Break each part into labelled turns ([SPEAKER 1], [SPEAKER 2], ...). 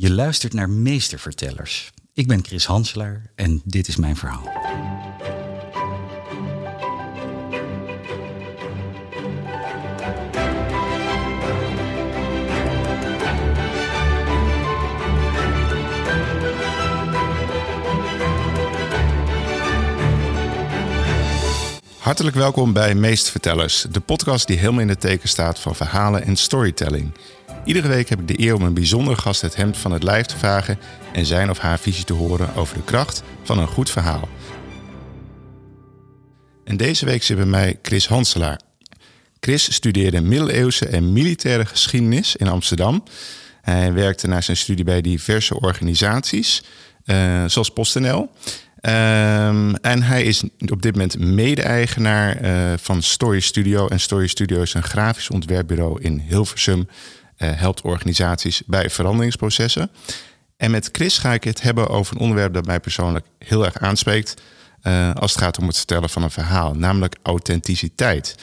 [SPEAKER 1] Je luistert naar Meestervertellers. Ik ben Chris Hanselaar en dit is mijn verhaal.
[SPEAKER 2] Hartelijk welkom bij Meestvertellers, de podcast die helemaal in het teken staat van verhalen en storytelling. Iedere week heb ik de eer om een bijzondere gast het hemd van het lijf te vragen en zijn of haar visie te horen over de kracht van een goed verhaal. En deze week zit bij mij Chris Hanselaar. Chris studeerde middeleeuwse en militaire geschiedenis in Amsterdam. Hij werkte na zijn studie bij diverse organisaties, uh, zoals PostNL. Um, en hij is op dit moment mede-eigenaar uh, van Story Studio. En Story Studio is een grafisch ontwerpbureau in Hilversum. Uh, helpt organisaties bij veranderingsprocessen. En met Chris ga ik het hebben over een onderwerp dat mij persoonlijk heel erg aanspreekt. Uh, als het gaat om het vertellen van een verhaal, namelijk authenticiteit.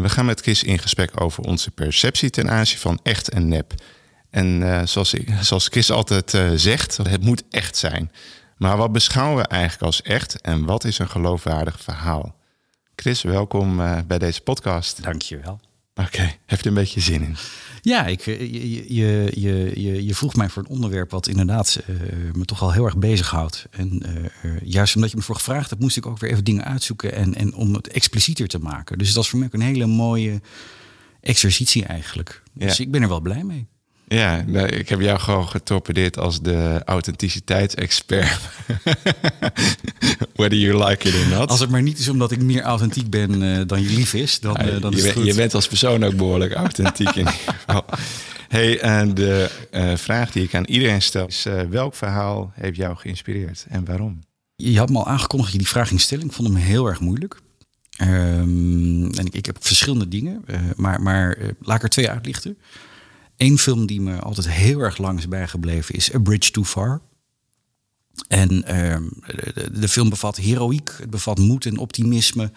[SPEAKER 2] we gaan met Chris in gesprek over onze perceptie ten aanzien van echt en nep. En zoals, ik, zoals Chris altijd zegt, het moet echt zijn. Maar wat beschouwen we eigenlijk als echt en wat is een geloofwaardig verhaal? Chris, welkom bij deze podcast.
[SPEAKER 1] Dankjewel.
[SPEAKER 2] Oké, okay. je er een beetje zin in?
[SPEAKER 1] Ja, ik, je, je, je, je, je vroeg mij voor een onderwerp wat inderdaad uh, me toch al heel erg bezighoudt. En uh, juist omdat je me voor gevraagd hebt, moest ik ook weer even dingen uitzoeken en, en om het explicieter te maken. Dus dat is voor mij ook een hele mooie exercitie eigenlijk. Dus ja. ik ben er wel blij mee.
[SPEAKER 2] Ja, nou, ik heb jou gewoon getorpedeerd als de authenticiteitsexpert. Whether you like it or not.
[SPEAKER 1] Als het maar niet is omdat ik meer authentiek ben uh, dan je lief is, dan, uh, dan
[SPEAKER 2] je,
[SPEAKER 1] is het goed.
[SPEAKER 2] Je bent als persoon ook behoorlijk authentiek in ieder geval. Hey, en de uh, vraag die ik aan iedereen stel is: welk verhaal heeft jou geïnspireerd en waarom?
[SPEAKER 1] Je had me al aangekondigd dat je die vraag ging stellen. Ik vond hem heel erg moeilijk. Um, en ik, ik, heb verschillende dingen, maar, maar laat ik er twee uitlichten. Eén film die me altijd heel erg lang is bijgebleven is A Bridge Too Far. En uh, de, de, film bevat heroïek, het bevat moed en optimisme.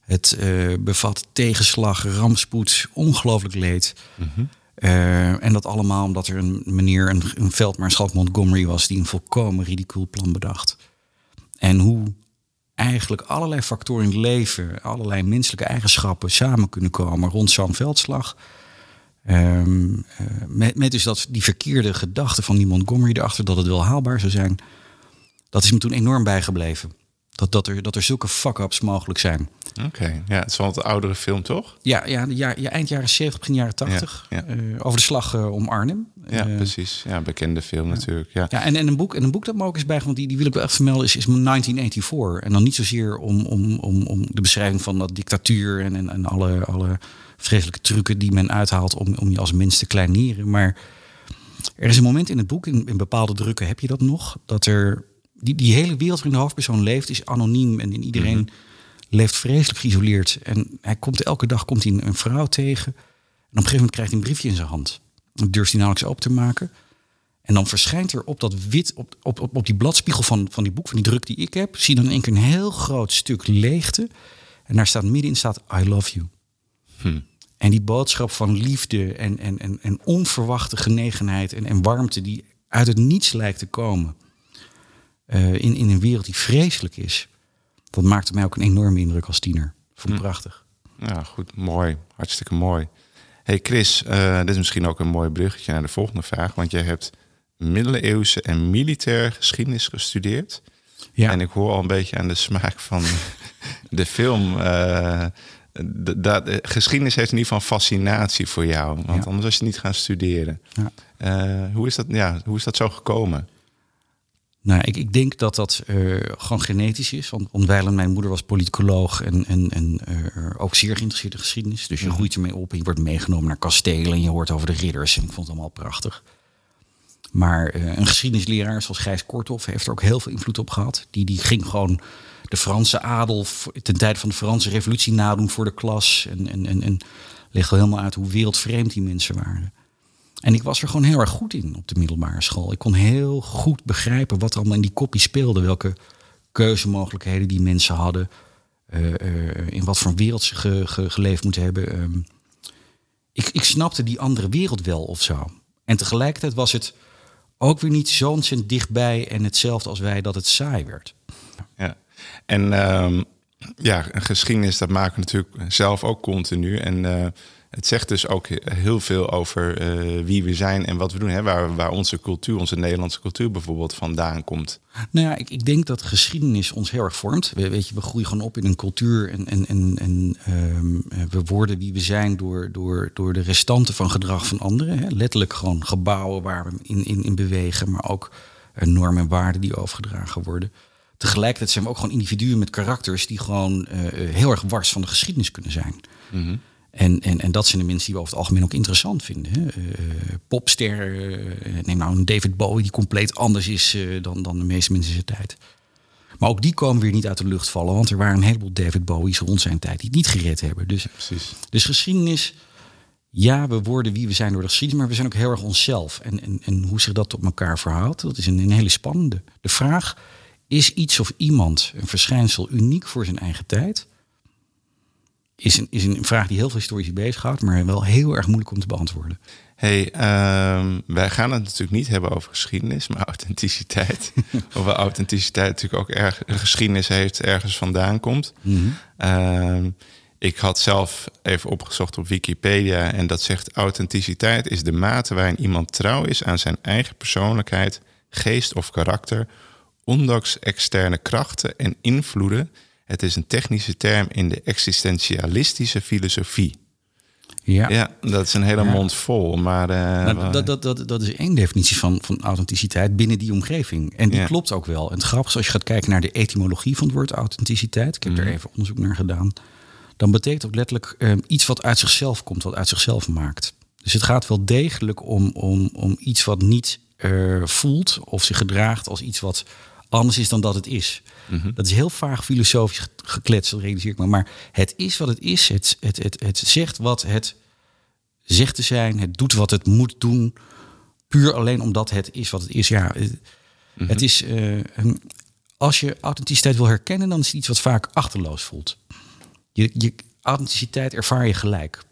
[SPEAKER 1] Het uh, bevat tegenslag, rampspoed, ongelooflijk leed. Mm -hmm. uh, en dat allemaal omdat er een meneer, een, een veldmaarschalk Montgomery was... die een volkomen ridicuul plan bedacht. En hoe eigenlijk allerlei factoren in het leven... allerlei menselijke eigenschappen samen kunnen komen rond zo'n veldslag... Um, uh, met, met dus dat, die verkeerde gedachte van die Montgomery erachter dat het wel haalbaar zou zijn. Dat is me toen enorm bijgebleven. Dat, dat, er, dat er zulke fuck-ups mogelijk zijn.
[SPEAKER 2] Oké, okay. ja, het is wel een oudere film, toch?
[SPEAKER 1] Ja, ja, ja, ja eind jaren 70, begin jaren 80. Ja, ja. Uh, over de slag uh, om Arnhem.
[SPEAKER 2] Ja, uh, precies. Ja, bekende film natuurlijk. Ja,
[SPEAKER 1] ja en, en, een boek, en een boek dat me ook is bij, want die, die wil ik wel echt vermelden, is, is 1984. En dan niet zozeer om, om, om, om de beschrijving van dat dictatuur en, en, en alle, alle vreselijke trucken die men uithaalt om, om je als mens te kleineren. Maar er is een moment in het boek, in, in bepaalde drukken heb je dat nog, dat er die, die hele wereld waarin de hoofdpersoon leeft is anoniem en in iedereen mm -hmm. leeft vreselijk geïsoleerd. En hij komt elke dag komt hij een vrouw tegen. En op een gegeven moment krijgt hij een briefje in zijn hand. Dan durft hij nauwelijks open te maken. En dan verschijnt er op dat wit, op, op, op, op die bladspiegel van, van die boek, van die druk die ik heb, zie je dan in één keer een heel groot stuk leegte. En daar staat middenin staat I love you. Hm. En die boodschap van liefde en, en, en, en onverwachte genegenheid en, en warmte die uit het niets lijkt te komen. Uh, in, in een wereld die vreselijk is. Dat maakte mij ook een enorme indruk als tiener. Vond ik hm. prachtig.
[SPEAKER 2] Ja, goed. Mooi. Hartstikke mooi. Hey Chris, uh, dit is misschien ook een mooi bruggetje naar de volgende vraag. Want jij hebt middeleeuwse en militaire geschiedenis gestudeerd. Ja. En ik hoor al een beetje aan de smaak van de film... Uh, dat, geschiedenis heeft in ieder geval fascinatie voor jou. Want ja. anders was je niet gaan studeren. Ja. Uh, hoe, is dat, ja, hoe is dat zo gekomen?
[SPEAKER 1] Nou, ik, ik denk dat dat uh, gewoon genetisch is. Want mijn moeder was politicoloog en, en, en uh, ook zeer geïnteresseerd in geschiedenis. Dus je groeit ermee op en je wordt meegenomen naar kastelen en je hoort over de ridders. En ik vond het allemaal prachtig. Maar een geschiedenisleraar zoals Gijs Korthoff heeft er ook heel veel invloed op gehad. Die, die ging gewoon de Franse adel ten tijde van de Franse revolutie nadoen voor de klas. En, en, en, en legde helemaal uit hoe wereldvreemd die mensen waren. En ik was er gewoon heel erg goed in op de middelbare school. Ik kon heel goed begrijpen wat er allemaal in die kopie speelde. Welke keuzemogelijkheden die mensen hadden. Uh, uh, in wat voor wereld ze ge, ge, geleefd moeten hebben. Um, ik, ik snapte die andere wereld wel of zo. En tegelijkertijd was het ook weer niet zo ontzettend dichtbij en hetzelfde als wij dat het saai werd.
[SPEAKER 2] Ja, en ehm, ja, een geschiedenis, dat maken we natuurlijk zelf ook continu. En uh, het zegt dus ook heel veel over uh, wie we zijn en wat we doen. Hè? Waar, waar onze cultuur, onze Nederlandse cultuur bijvoorbeeld vandaan komt.
[SPEAKER 1] Nou ja, ik, ik denk dat geschiedenis ons heel erg vormt. We, weet je, we groeien gewoon op in een cultuur en, en, en, en um, we worden wie we zijn door, door, door de restanten van gedrag van anderen. Hè? Letterlijk gewoon gebouwen waar we in, in, in bewegen, maar ook normen en waarden die overgedragen worden. Tegelijkertijd zijn we ook gewoon individuen met karakters die gewoon uh, heel erg wars van de geschiedenis kunnen zijn. Mm -hmm. En, en, en dat zijn de mensen die we over het algemeen ook interessant vinden. Hè? Uh, popster, uh, neem nou een David Bowie die compleet anders is dan, dan de meeste mensen in zijn tijd. Maar ook die komen weer niet uit de lucht vallen, want er waren een heleboel David Bowie's rond zijn tijd die het niet gered hebben. Dus,
[SPEAKER 2] Precies.
[SPEAKER 1] dus geschiedenis, ja, we worden wie we zijn door de geschiedenis, maar we zijn ook heel erg onszelf. En, en, en hoe zich dat tot elkaar verhoudt, dat is een, een hele spannende. De vraag, is iets of iemand, een verschijnsel, uniek voor zijn eigen tijd? Is een, is een vraag die heel veel historici bezighoudt, maar wel heel erg moeilijk om te beantwoorden.
[SPEAKER 2] Hey, um, wij gaan het natuurlijk niet hebben over geschiedenis, maar authenticiteit. Hoewel authenticiteit natuurlijk ook erg geschiedenis heeft, ergens vandaan komt. Mm -hmm. um, ik had zelf even opgezocht op Wikipedia en dat zegt authenticiteit is de mate waarin iemand trouw is aan zijn eigen persoonlijkheid, geest of karakter, ondanks externe krachten en invloeden. Het is een technische term in de existentialistische filosofie.
[SPEAKER 1] Ja,
[SPEAKER 2] ja dat is een hele mond vol. Maar uh,
[SPEAKER 1] Nou, dat, dat, dat, dat is één definitie van, van authenticiteit binnen die omgeving. En die
[SPEAKER 2] Ja.
[SPEAKER 1] klopt ook wel. En het grappige is, als je gaat kijken naar de etymologie van het woord authenticiteit, ik heb
[SPEAKER 2] Mhm.
[SPEAKER 1] er even onderzoek naar gedaan, dan betekent ook letterlijk eh, iets wat uit zichzelf komt, wat uit zichzelf maakt. Dus het gaat wel degelijk om, om, om iets wat niet eh, voelt of zich gedraagt als iets wat anders is dan dat het is.
[SPEAKER 2] Mhm.
[SPEAKER 1] Dat is heel vaag filosofisch ge- gekletst, dat realiseer ik me. Maar het is wat het is. Het, het, het, het zegt wat het zegt te zijn. Het doet wat het moet doen. Puur alleen omdat het is wat het is. Ja, het is. eh, als je authenticiteit wil herkennen, dan is het iets wat vaak achterloos voelt. Je, je authenticiteit ervaar je gelijk.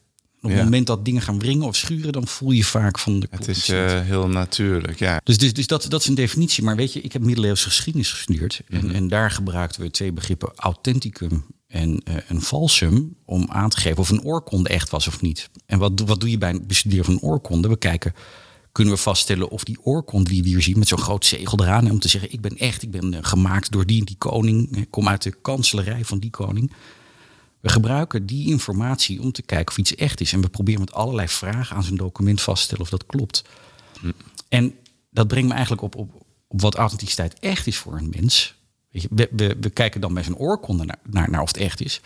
[SPEAKER 1] Op het
[SPEAKER 2] Ja.
[SPEAKER 1] moment dat dingen gaan wringen of schuren, dan voel je vaak van de
[SPEAKER 2] het is eh, heel natuurlijk. Ja.
[SPEAKER 1] Dus, dus, dus dat, dat is een definitie. Maar weet je, ik heb middeleeuwse geschiedenis gestudeerd. En,
[SPEAKER 2] Mhm.
[SPEAKER 1] en daar gebruikten we twee begrippen authenticum en eh, een falsum... om aan te geven of een oorkonde echt was of niet. En wat, doe- wat doe je bij het bestuderen van een oorkonde? We kijken, kunnen we vaststellen of die oorkonde die we hier zien... met zo'n groot zegel eraan, om te zeggen... ik ben echt, ik ben eh, gemaakt door die en die koning. Ik kom uit de kanselarij van die koning. We gebruiken die informatie om te kijken of iets echt is. En we proberen met allerlei vragen aan zo'n document vast te stellen of dat klopt. En dat brengt me eigenlijk op, op, op wat authenticiteit echt is voor een mens. Weet je, we, we, we kijken dan bij zijn oorkonde naar, naar, naar of het echt is.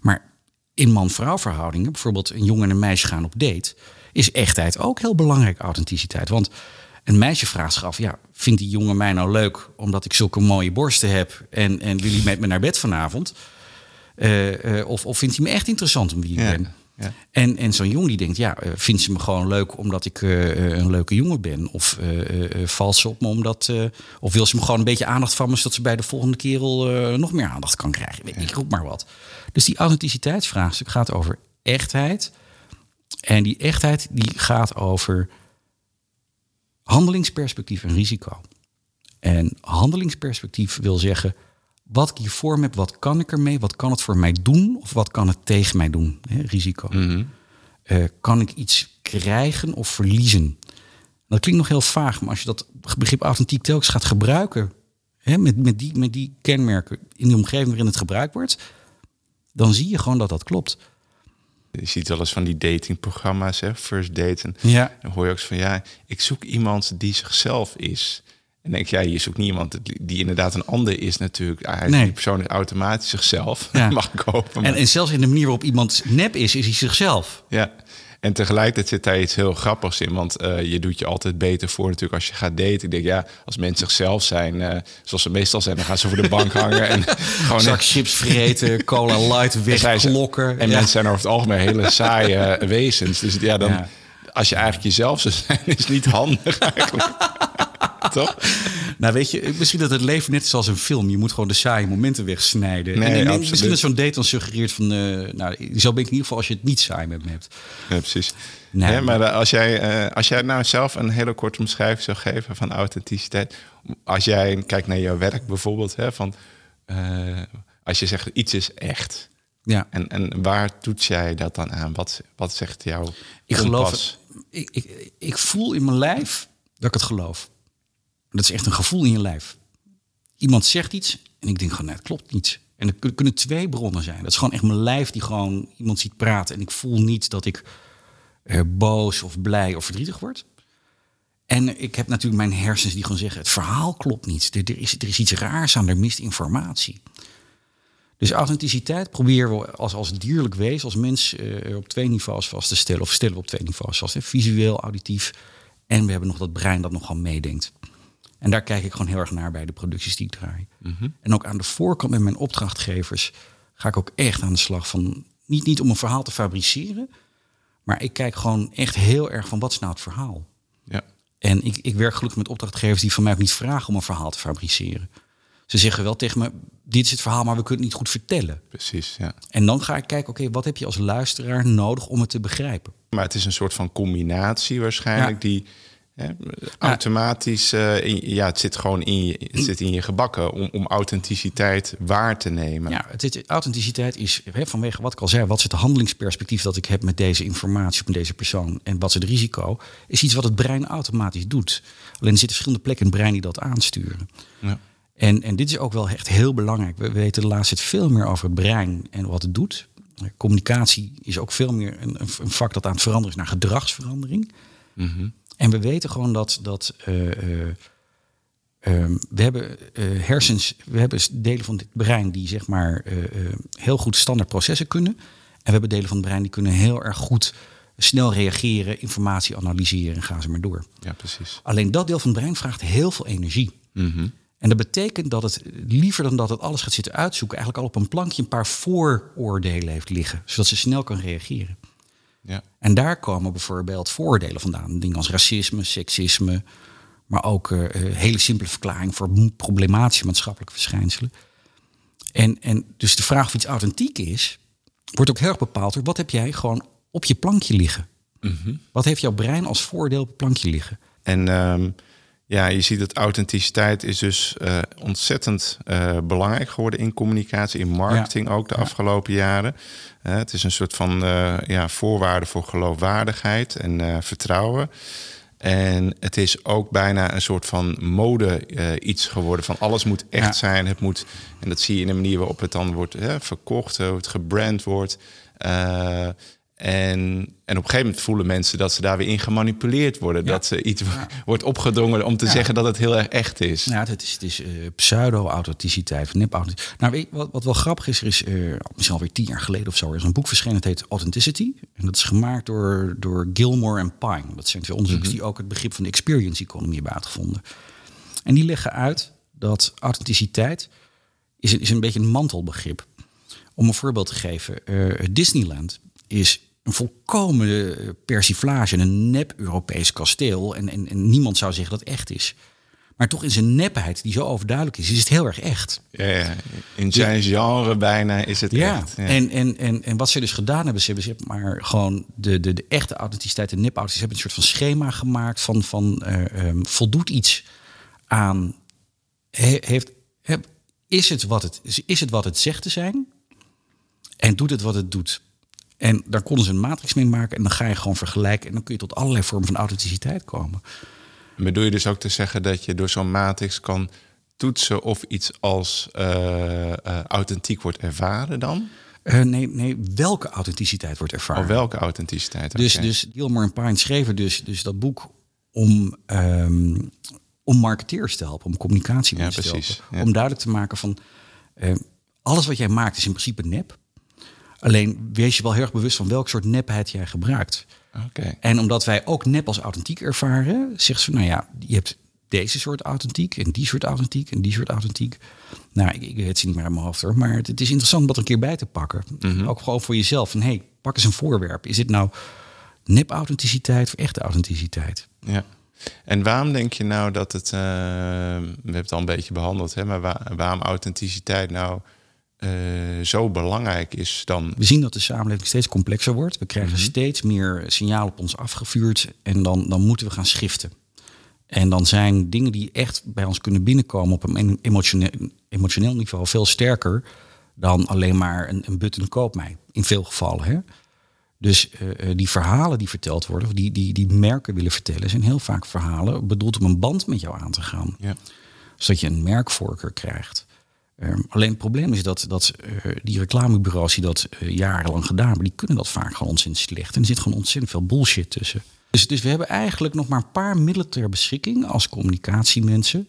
[SPEAKER 1] Maar in man-vrouw verhoudingen, bijvoorbeeld een jongen en een meisje gaan op date, is echtheid ook heel belangrijk, authenticiteit. Want een meisje vraagt zich af, ja, vindt die jongen mij nou leuk omdat ik zulke mooie borsten heb en, en wil hij met me naar bed vanavond? Eh, eh, of, of vindt hij me echt interessant om wie ik
[SPEAKER 2] Ja,
[SPEAKER 1] ben?
[SPEAKER 2] ja.
[SPEAKER 1] En, en zo'n jongen die denkt, ja, eh, vindt ze me gewoon leuk omdat ik een leuke jongen ben? Of eh, valt ze op me omdat... of wil ze me gewoon een beetje aandacht van me... zodat ze bij de volgende kerel nog meer aandacht kan krijgen? Ik roep maar wat. Dus die authenticiteitsvraagstuk gaat over echtheid. En die echtheid die gaat over handelingsperspectief en risico. En handelingsperspectief wil zeggen... wat ik hier voor me heb, wat kan ik ermee? Wat kan het voor mij doen? Of wat kan het tegen mij doen? Hè, risico. Eh, kan ik iets krijgen of verliezen? Dat klinkt nog heel vaag, maar als je dat begrip authentiek telkens gaat gebruiken... Hè, met, met, die, met die kenmerken in de omgeving waarin het gebruikt wordt... dan zie je gewoon dat dat klopt.
[SPEAKER 2] Je ziet wel eens van die datingprogramma's, hè, first date. En
[SPEAKER 1] Ja.
[SPEAKER 2] dan hoor je ook van, ja, ik zoek iemand die zichzelf is. En denk ik, ja, je zoekt niet iemand die, inderdaad een ander is natuurlijk. Hij
[SPEAKER 1] Nee.
[SPEAKER 2] Die persoon is automatisch zichzelf,
[SPEAKER 1] Ja.
[SPEAKER 2] mag ik hopen. maar-
[SPEAKER 1] En, en zelfs in de manier waarop iemand nep is, is hij zichzelf.
[SPEAKER 2] Ja, en tegelijkertijd zit daar iets heel grappigs in. Want eh, je doet je altijd beter voor natuurlijk als je gaat daten. Ik denk, ja, als mensen zichzelf zijn, eh, zoals ze meestal zijn... dan gaan ze voor de bank hangen en gewoon...
[SPEAKER 1] Zak chips vreten, cola light wegklokken.
[SPEAKER 2] En
[SPEAKER 1] Ja.
[SPEAKER 2] mensen zijn over het algemeen hele saaie eh, wezens. Dus ja, dan,
[SPEAKER 1] Ja.
[SPEAKER 2] als je eigenlijk jezelf zou zijn, is niet handig eigenlijk. Toch?
[SPEAKER 1] Nou, weet je, misschien dat het leven net is als een film. Je moet gewoon de saaie momenten wegsnijden.
[SPEAKER 2] Nee,
[SPEAKER 1] en, en
[SPEAKER 2] absoluut.
[SPEAKER 1] misschien dat zo'n date dan suggereert van... eh, nou, zo ben ik in ieder geval als je het niet saai met me hebt.
[SPEAKER 2] Ja, precies.
[SPEAKER 1] Nee.
[SPEAKER 2] Maar eh, als jij, eh, als jij nou zelf een hele korte omschrijving zou geven van authenticiteit. Als jij kijkt naar jouw werk bijvoorbeeld, hè, van, als je zegt iets is echt.
[SPEAKER 1] Ja.
[SPEAKER 2] En, en waar toets jij dat dan aan? Wat, wat zegt jouw
[SPEAKER 1] Ik geloof
[SPEAKER 2] kompas?
[SPEAKER 1] Ik, ik, ik voel in mijn lijf dat ik het geloof. Dat is echt een gevoel in je lijf. Iemand zegt iets en ik denk gewoon, nee, het klopt niet. En er kun- kunnen twee bronnen zijn. Dat is gewoon echt mijn lijf die gewoon iemand ziet praten. En ik voel niet dat ik eh, boos of blij of verdrietig word. En ik heb natuurlijk mijn hersens die gewoon zeggen, het verhaal klopt niet. Er, er, is, er is iets raars aan, er mist informatie. Dus authenticiteit proberen we als, als dierlijk wezen, als mens, eh, op twee niveaus vast te stellen. Of stellen we op twee niveaus vast. Hè? Visueel, auditief. En we hebben nog dat brein dat nogal meedenkt. En daar kijk ik gewoon heel erg naar bij de producties die ik draai. En ook aan de voorkant met mijn opdrachtgevers ga ik ook echt aan de slag van... Niet, niet om een verhaal te fabriceren, maar ik kijk gewoon echt heel erg van wat is nou het verhaal?
[SPEAKER 2] Ja.
[SPEAKER 1] En ik, ik werk gelukkig met opdrachtgevers die van mij ook niet vragen om een verhaal te fabriceren. Ze zeggen wel tegen me, dit is het verhaal, maar we kunnen het niet goed vertellen.
[SPEAKER 2] Precies, ja.
[SPEAKER 1] En dan ga ik kijken, oké, wat heb je als luisteraar nodig om het te begrijpen?
[SPEAKER 2] Maar het is een soort van combinatie waarschijnlijk
[SPEAKER 1] Ja.
[SPEAKER 2] die hè, automatisch, eh, in- ja, het zit gewoon in je, het zit in je gebakken om, om authenticiteit waar te nemen.
[SPEAKER 1] Ja, het, authenticiteit is hè, vanwege wat ik al zei, wat is het handelingsperspectief dat ik heb met deze informatie op deze persoon en wat is het risico, is iets wat het brein automatisch doet. Alleen er zitten verschillende plekken in het brein die dat aansturen.
[SPEAKER 2] Ja.
[SPEAKER 1] En, en dit is ook wel echt heel belangrijk. We weten de laatste tijd veel meer over het brein en wat het doet. Communicatie is ook veel meer een, een een vak dat aan het veranderen is naar gedragsverandering. En we weten gewoon dat, dat eh, eh, ehm, we hebben eh, hersens, we hebben delen van het brein die zeg maar heel goed standaard processen kunnen. En we hebben delen van het brein die kunnen heel erg goed snel reageren, informatie analyseren en gaan ze maar door.
[SPEAKER 2] ja, precies.
[SPEAKER 1] Alleen dat deel van het brein vraagt heel veel energie. En dat betekent dat het liever dan dat het alles gaat zitten uitzoeken, eigenlijk al op een plankje een paar vooroordelen heeft liggen, zodat ze snel kan reageren.
[SPEAKER 2] Ja.
[SPEAKER 1] En daar komen bijvoorbeeld vooroordelen vandaan. Dingen als racisme, seksisme, maar ook eh, eh, hele simpele verklaring voor problematische maatschappelijke verschijnselen. En, en dus de vraag of iets authentiek is, wordt ook heel erg bepaald door wat heb jij gewoon op je plankje liggen. Wat heeft jouw brein als voordeel op het plankje liggen?
[SPEAKER 2] En ehm, ja, je ziet dat authenticiteit is dus eh, ontzettend eh, belangrijk geworden in communicatie, in marketing ook de afgelopen jaren. Eh, het is een soort van ja, voorwaarde voor geloofwaardigheid en vertrouwen. En het is ook bijna een soort van mode iets geworden. Van alles moet echt
[SPEAKER 1] Ja.
[SPEAKER 2] zijn. Het moet, en dat zie je in de manier waarop het dan wordt hè, verkocht, hoe het gebrand wordt. En, en op een gegeven moment voelen mensen dat ze daar weer in gemanipuleerd worden. Dat ze iets wordt opgedrongen om te zeggen dat het heel erg echt is.
[SPEAKER 1] Ja, het is, het is eh, pseudo-authenticiteit, of nep-authenticiteit. Nou, weet wat, wat wel grappig is, er is eh, misschien alweer tien jaar geleden of zo, er is een boek verschenen, dat heet Authenticity. En dat is gemaakt door, door Gilmore en Pine. Dat zijn twee onderzoekers die ook het begrip van de experience economy hebben uitgevonden. En die leggen uit dat authenticiteit is, een- is een beetje een mantelbegrip. Om een voorbeeld te geven, eh, Disneyland is een volkomen eh, persiflage, een nep-Europees kasteel. En, en, en niemand zou zeggen dat het echt is. Maar toch in zijn nepheid, die zo overduidelijk is, is het heel erg echt.
[SPEAKER 2] Ja, ja. In zijn genre bijna is het
[SPEAKER 1] Ja,
[SPEAKER 2] echt. Ja.
[SPEAKER 1] En, en, en, en wat ze dus gedaan hebben, ze hebben, ze maar gewoon de, de, de echte authenticiteit en nep-authenticiteit hebben een soort van schema gemaakt van, van eh, ehm, voldoet iets aan, he- heeft, is, het wat het, is het wat het zegt te zijn en doet het wat het doet. En daar konden ze een matrix mee maken en dan ga je gewoon vergelijken en dan kun je tot allerlei vormen van authenticiteit komen.
[SPEAKER 2] Bedoel je dus ook te zeggen dat je door zo'n matrix kan toetsen of iets als eh, eh, authentiek wordt ervaren dan?
[SPEAKER 1] Eh, nee, nee, welke authenticiteit wordt ervaren?
[SPEAKER 2] Of welke authenticiteit?
[SPEAKER 1] Dus,
[SPEAKER 2] Oké.
[SPEAKER 1] dus Gilmore en Pine schreven dus, dus dat boek om, ehm, om marketeers te helpen, om communicatie
[SPEAKER 2] Ja,
[SPEAKER 1] te
[SPEAKER 2] precies,
[SPEAKER 1] helpen.
[SPEAKER 2] ja.
[SPEAKER 1] Om duidelijk te maken van alles wat jij maakt is in principe nep. Alleen wees je wel heel erg bewust van welk soort nepheid jij gebruikt.
[SPEAKER 2] Oké.
[SPEAKER 1] En omdat wij ook nep als authentiek ervaren, zegt ze, nou ja, je hebt deze soort authentiek en die soort authentiek en die soort authentiek. Nou, ik, ik weet ze niet meer uit mijn hoofd hoor, maar het, het is interessant om dat een keer bij te pakken. Ook gewoon voor jezelf. Van, hey, pak eens een voorwerp. Is dit nou nep-authenticiteit of echte authenticiteit?
[SPEAKER 2] Ja. En waarom denk je nou dat het, uh, we hebben het al een beetje behandeld, hè, maar waarom authenticiteit nou uh, zo belangrijk is dan?
[SPEAKER 1] We zien dat de samenleving steeds complexer wordt. We krijgen mhm. steeds meer signalen op ons afgevuurd en dan, dan moeten we gaan schiften. En dan zijn dingen die echt bij ons kunnen binnenkomen op een emotioneel, emotioneel niveau veel sterker dan alleen maar een, een button koop mij. In veel gevallen. Hè? Dus uh, die verhalen die verteld worden, of die, die, die merken willen vertellen, zijn heel vaak verhalen bedoeld om een band met jou aan te gaan. Ja. Zodat je een merkvoorkeur krijgt. Um, alleen het probleem is dat, dat uh, die reclamebureaus die dat uh, jarenlang gedaan hebben, die kunnen dat vaak gewoon ontzettend slecht. En er zit gewoon ontzettend veel bullshit tussen. Dus, dus we hebben eigenlijk nog maar een paar middelen ter beschikking als communicatiemensen.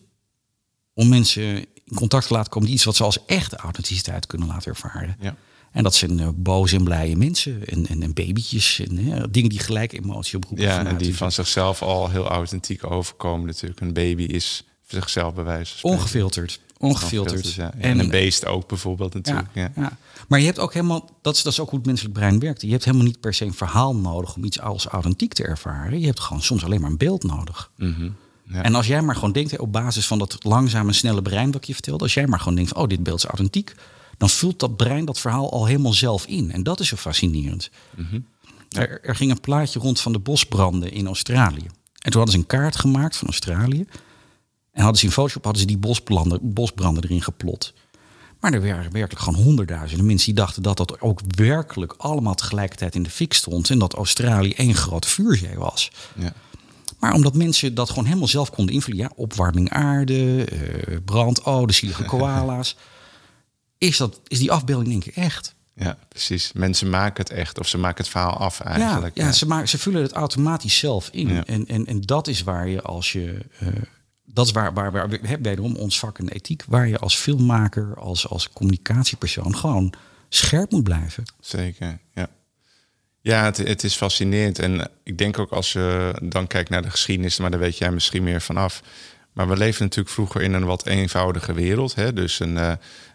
[SPEAKER 1] Om mensen in contact te laten komen die iets wat ze als echte authenticiteit kunnen laten ervaren. Ja. En dat zijn uh, boze en blije mensen en, en, en babytjes en dingen die gelijk emotie oproepen.
[SPEAKER 2] Ja, en die van zichzelf al heel authentiek overkomen natuurlijk. Een baby is zichzelf bewijzen.
[SPEAKER 1] Ongefilterd. Ongefilterd.
[SPEAKER 2] En, een beest ook bijvoorbeeld natuurlijk. Ja, ja.
[SPEAKER 1] Maar je hebt ook helemaal, dat is, dat is ook hoe het menselijk brein werkt. Je hebt helemaal niet per se een verhaal nodig om iets als authentiek te ervaren. Je hebt gewoon soms alleen maar een beeld nodig. Mhm. Ja. En als jij maar gewoon denkt, op basis van dat langzame, snelle brein wat je vertelt, als jij maar gewoon denkt, oh, dit beeld is authentiek, dan vult dat brein dat verhaal al helemaal zelf in. En dat is zo fascinerend. Mhm. er, er, ging een plaatje rond van de bosbranden in Australië. En toen hadden ze een kaart gemaakt van Australië. En hadden ze in Photoshop hadden ze die bosbranden, bosbranden erin geplot. Maar er waren werkelijk gewoon honderdduizenden mensen die dachten dat dat ook werkelijk allemaal tegelijkertijd in de fik stond. En dat Australië één grote vuurzee was. Ja. Maar omdat mensen dat gewoon helemaal zelf konden invullen. Ja, opwarming aarde, uh, brand, oh, de zielige koala's. is, dat, is die afbeelding denk ik echt.
[SPEAKER 2] Ja, precies. Mensen maken het echt of ze maken het verhaal af eigenlijk.
[SPEAKER 1] Ja, ja, Ze, maken, ze vullen het automatisch zelf in. En, en, en dat is waar je als je... Uh, dat is waar, waar, waar we hebben ons vak en ethiek, waar je als filmmaker, als, als communicatiepersoon gewoon scherp moet blijven.
[SPEAKER 2] Zeker, ja. Ja, het, het, is fascinerend. En ik denk ook als je dan kijkt naar de geschiedenis, maar daar weet jij misschien meer vanaf. Maar we leven natuurlijk vroeger in een wat eenvoudige wereld. Hè? Dus een, uh,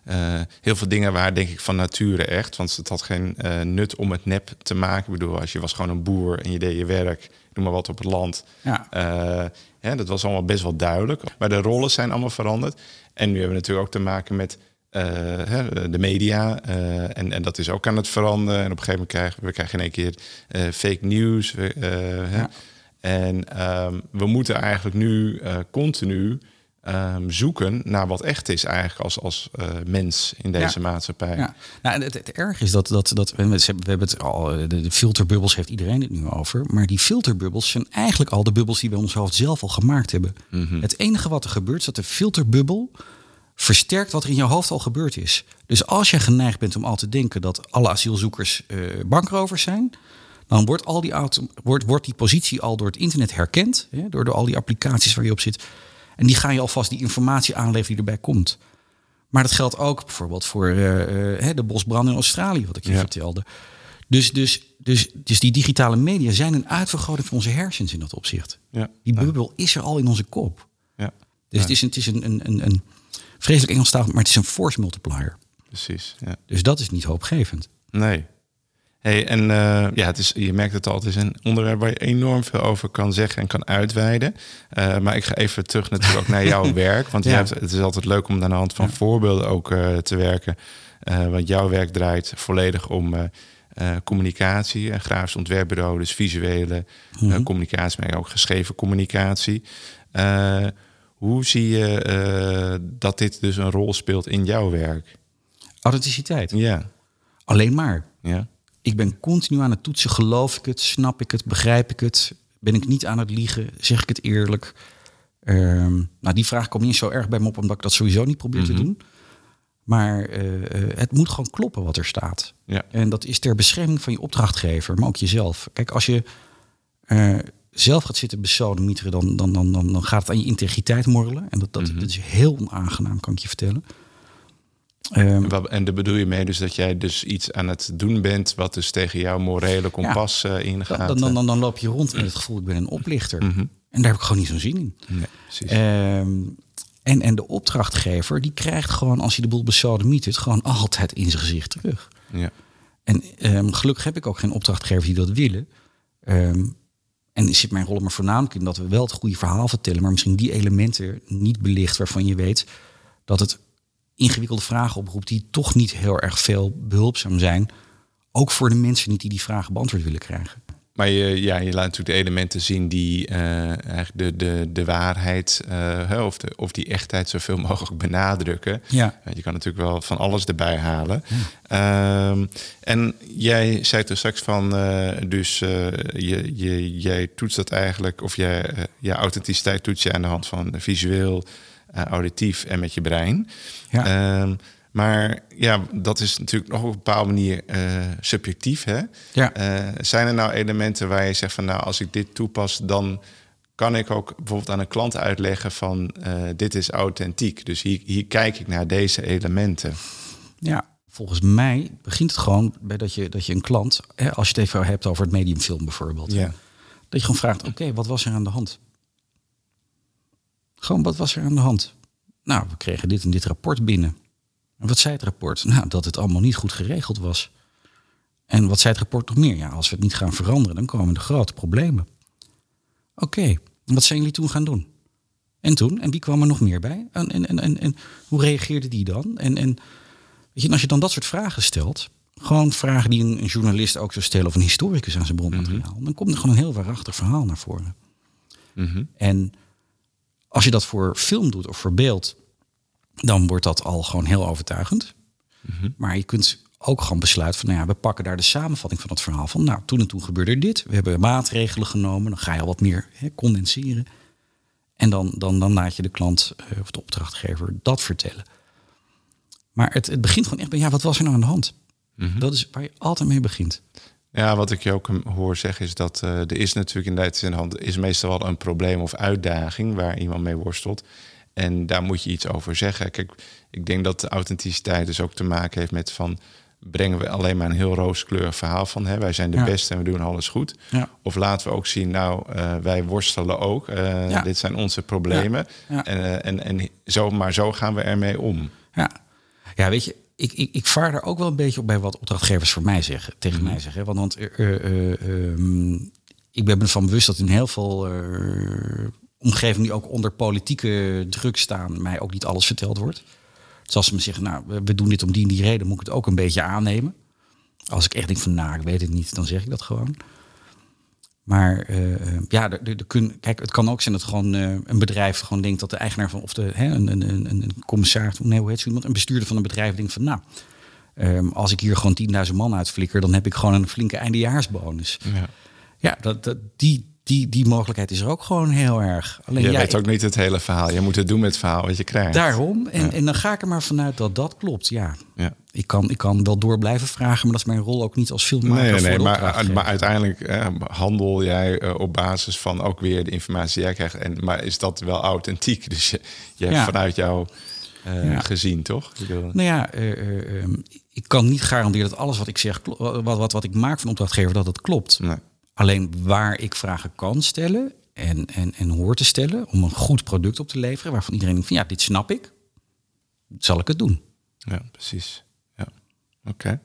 [SPEAKER 2] uh, heel veel dingen waren denk ik van nature echt. Want het had geen uh, nut om het nep te maken. Ik bedoel, als je was gewoon een boer en je deed je werk, noem maar wat op het land. Ja. Hè, dat was allemaal best wel duidelijk. Maar de rollen zijn allemaal veranderd. En nu hebben we natuurlijk ook te maken met de media. En, en dat is ook aan het veranderen. En op een gegeven moment krijgen we krijgen in één keer fake news. Ja. En um, we moeten eigenlijk nu continu um, zoeken naar wat echt is eigenlijk als, als mens in deze maatschappij. Ja.
[SPEAKER 1] Nou, het, het, erg is dat, dat, dat we, we hebben het al, de, de filterbubbels heeft iedereen het nu over. Maar die filterbubbels zijn eigenlijk al de bubbels die we ons hoofd zelf al gemaakt hebben. Mm -hmm. Het enige wat er gebeurt is dat de filterbubbel versterkt wat er in je hoofd al gebeurd is. Dus als je geneigd bent om al te denken dat alle asielzoekers uh, bankrovers zijn, dan wordt, al die wordt, wordt die positie al door het internet herkend, hè, door, door al die applicaties waar je op zit. En die gaan je alvast die informatie aanleveren die erbij komt. Maar dat geldt ook bijvoorbeeld voor uh, de bosbranden in Australië, wat ik je vertelde. Dus, dus, dus, dus die digitale media zijn een uitvergroting van onze hersens in dat opzicht. Ja. Die bubbel is er al in onze kop. Ja. Dus het is, het is een, een, een, een vreselijk Engelstalig, maar het is een force multiplier.
[SPEAKER 2] Precies. Ja.
[SPEAKER 1] Dus dat is niet hoopgevend.
[SPEAKER 2] Nee. Hey, en uh, ja, het is, je merkt het al, het is een onderwerp waar je enorm veel over kan zeggen en kan uitweiden. Uh, maar ik ga even terug natuurlijk ook naar jouw werk. Want ja. hebt, het is altijd leuk om aan de hand van ja. voorbeelden ook uh, te werken. want jouw werk draait volledig om communicatie. Een grafisch ontwerpbureau, dus visuele mm -hmm. communicatie, maar ook geschreven communicatie. Hoe zie je dat dit dus een rol speelt in jouw werk?
[SPEAKER 1] Authenticiteit.
[SPEAKER 2] Ja.
[SPEAKER 1] Alleen maar. Ja. Ik ben continu aan het toetsen. Geloof ik het? Snap ik het? Begrijp ik het? Ben ik niet aan het liegen? Zeg ik het eerlijk? Um, nou, die vraag komt niet zo erg bij me op, omdat ik dat sowieso niet probeer mm -hmm. te doen. Maar uh, het moet gewoon kloppen wat er staat. Ja. En dat is ter bescherming van je opdrachtgever, maar ook jezelf. Kijk, als je uh, zelf gaat zitten besodemieteren, dan, dan, dan, dan, dan gaat het aan je integriteit morrelen. En dat, dat, mm -hmm. dat is heel onaangenaam, kan ik je vertellen.
[SPEAKER 2] Um, en daar bedoel je mee dus dat jij dus iets aan het doen bent wat dus tegen jouw morele kompas ja, uh, ingaat?
[SPEAKER 1] Dan, dan, dan, dan, loop je rond met het gevoel, ik ben een oplichter. Mm -hmm. En daar heb ik gewoon niet zo'n zin in. Nee, um, en, en de opdrachtgever, die krijgt gewoon, als hij de boel besodemietert, gewoon altijd in zijn gezicht terug. Ja. En um, gelukkig heb ik ook geen opdrachtgevers die dat willen. En zit mijn rol maar voornamelijk in dat we wel het goede verhaal vertellen, maar misschien die elementen niet belicht waarvan je weet dat het ingewikkelde vragen oproept die toch niet heel erg veel behulpzaam zijn. Ook voor de mensen niet die die vragen beantwoord willen krijgen.
[SPEAKER 2] Maar je, ja, je laat natuurlijk de elementen zien die uh, eigenlijk de, de, de waarheid uh, of, de, of die echtheid zoveel mogelijk benadrukken.
[SPEAKER 1] Ja.
[SPEAKER 2] Je kan natuurlijk wel van alles erbij halen. Ja. Um, en jij zei toen straks van, uh, dus je, je, jij toetst dat eigenlijk, of jij, je authenticiteit toets je aan de hand van visueel, auditief en met je brein.
[SPEAKER 1] Ja.
[SPEAKER 2] Um, maar ja, dat is natuurlijk nog op een bepaalde manier uh, subjectief. Hè?
[SPEAKER 1] Ja.
[SPEAKER 2] Uh, zijn er nou elementen waar je zegt van nou, als ik dit toepas, dan kan ik ook bijvoorbeeld aan een klant uitleggen van uh, dit is authentiek. Dus hier, hier kijk ik naar deze elementen.
[SPEAKER 1] Ja, volgens mij begint het gewoon bij dat je, dat je een klant, hè, als je het even hebt over het mediumfilm bijvoorbeeld,
[SPEAKER 2] Ja.
[SPEAKER 1] dat je gewoon vraagt, oké, wat was er aan de hand? Gewoon, wat was er aan de hand? Nou, we kregen dit en dit rapport binnen. En wat zei het rapport? Nou, dat het allemaal niet goed geregeld was. En wat zei het rapport nog meer? Ja, als we het niet gaan veranderen, dan komen er grote problemen. Oké, wat zijn jullie toen gaan doen? En toen? En wie kwam er nog meer bij? En, en, en, en, en hoe reageerde die dan? En, en, weet je, als je dan dat soort vragen stelt, gewoon vragen die een, een journalist ook zou stellen of een historicus aan zijn bronmateriaal, dan komt er gewoon een heel waarachtig verhaal naar voren.
[SPEAKER 2] Mhm.
[SPEAKER 1] En als je dat voor film doet of voor beeld, dan wordt dat al gewoon heel overtuigend. Maar je kunt ook gewoon besluiten van, nou ja, we pakken daar de samenvatting van het verhaal van. Nou, toen en toen gebeurde er dit. We hebben maatregelen genomen. Dan ga je al wat meer hè, condenseren. En dan, dan, dan laat je de klant eh, of de opdrachtgever dat vertellen. Maar het, het begint gewoon echt bij, ja, wat was er nou aan de hand? Dat is waar je altijd mee begint.
[SPEAKER 2] Ja, wat ik je ook hoor zeggen is dat uh, er is natuurlijk inderdaad in de hand is meestal wel een probleem of uitdaging waar iemand mee worstelt. En daar moet je iets over zeggen. Kijk, ik denk dat de authenticiteit dus ook te maken heeft met van brengen we alleen maar een heel rooskleurig verhaal van hè, wij zijn de
[SPEAKER 1] Ja.
[SPEAKER 2] beste en we doen alles goed.
[SPEAKER 1] Ja.
[SPEAKER 2] Of laten we ook zien, nou, uh, wij worstelen ook. Uh,
[SPEAKER 1] Ja.
[SPEAKER 2] Dit zijn onze problemen. En, en, en zo, maar zo gaan we ermee om.
[SPEAKER 1] Ja, ja weet je, ik, ik, ik vaar daar ook wel een beetje op bij wat opdrachtgevers voor mij zeggen, tegen mij zeggen. Want, want uh, uh, uh, ik ben me ervan bewust dat in heel veel omgevingen die ook onder politieke druk staan, mij ook niet alles verteld wordt. Dus als ze me zeggen, nou, we doen dit om die en die reden, moet ik het ook een beetje aannemen. Als ik echt denk van, nou, ik weet het niet, dan zeg ik dat gewoon. Maar uh, ja, de, de, de kun, kijk, het kan ook zijn dat gewoon uh, een bedrijf gewoon denkt dat de eigenaar van, of de, hè, een, een, een, een commissaris, nee, hoe heet zo iemand, een bestuurder van een bedrijf denkt van, nou, um, als ik hier gewoon 10.000 man uitflikker, dan heb ik gewoon een flinke eindejaarsbonus.
[SPEAKER 2] Ja,
[SPEAKER 1] ja dat, dat, die, die, die mogelijkheid is er ook gewoon heel erg.
[SPEAKER 2] Alleen, je ja, weet ook niet het hele verhaal. Je moet het doen met het verhaal wat je krijgt.
[SPEAKER 1] Daarom. En, ja. en dan ga ik er maar vanuit dat dat klopt. Ja.
[SPEAKER 2] ja.
[SPEAKER 1] Ik, kan, ik kan wel door blijven vragen, maar dat is mijn rol ook niet als filmmaker.
[SPEAKER 2] Nee, nee, nee maar, maar uiteindelijk eh, handel jij uh, op basis van ook weer de informatie die jij krijgt. En, maar is dat wel authentiek? Dus je, je hebt vanuit jou uh, gezien, toch?
[SPEAKER 1] Nou ja, um, ik kan niet garanderen dat alles wat ik zeg, wat, wat, wat ik maak van opdrachtgever, dat het klopt.
[SPEAKER 2] Nee.
[SPEAKER 1] Alleen waar ik vragen kan stellen en, en, en hoor te stellen om een goed product op te leveren, waarvan iedereen denkt van ja, dit snap ik, zal ik het doen.
[SPEAKER 2] Ja, precies. Ja. Oké. Okay.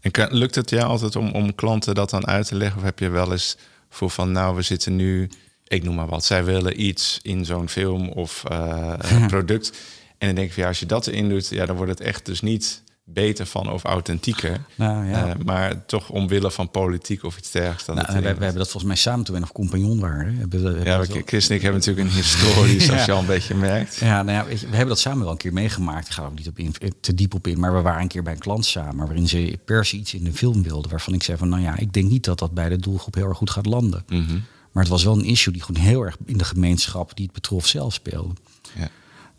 [SPEAKER 2] En kan, lukt het jou altijd om, om klanten dat dan uit te leggen? Of heb je wel eens voor van nou, we zitten nu, ik noem maar wat, zij willen iets in zo'n film of uh, product. En dan denk ik van ja, als je dat erin doet, ja, dan wordt het echt dus niet beter van of authentieker.
[SPEAKER 1] Nou, ja.
[SPEAKER 2] uh, maar toch omwille van politiek of iets dergelijks. Dan
[SPEAKER 1] nou, wij, wij, hebben dat volgens mij samen toen we nog compagnon waren. Hebben, hebben
[SPEAKER 2] ja, we, Chris en ik hebben natuurlijk een historie, zoals ja. je al een beetje merkt.
[SPEAKER 1] Ja, nou ja, weet je, we hebben dat samen wel een keer meegemaakt. Ik ga er ook niet op in, te diep op in. Maar we waren een keer bij een klant samen... waarin ze per se iets in de film wilden... waarvan ik zei van, nou ja, ik denk niet dat dat bij de doelgroep heel erg goed gaat landen.
[SPEAKER 2] Mm -hmm.
[SPEAKER 1] Maar het was wel een issue die gewoon heel erg in de gemeenschap... die het betrof zelf speelde.
[SPEAKER 2] Ja.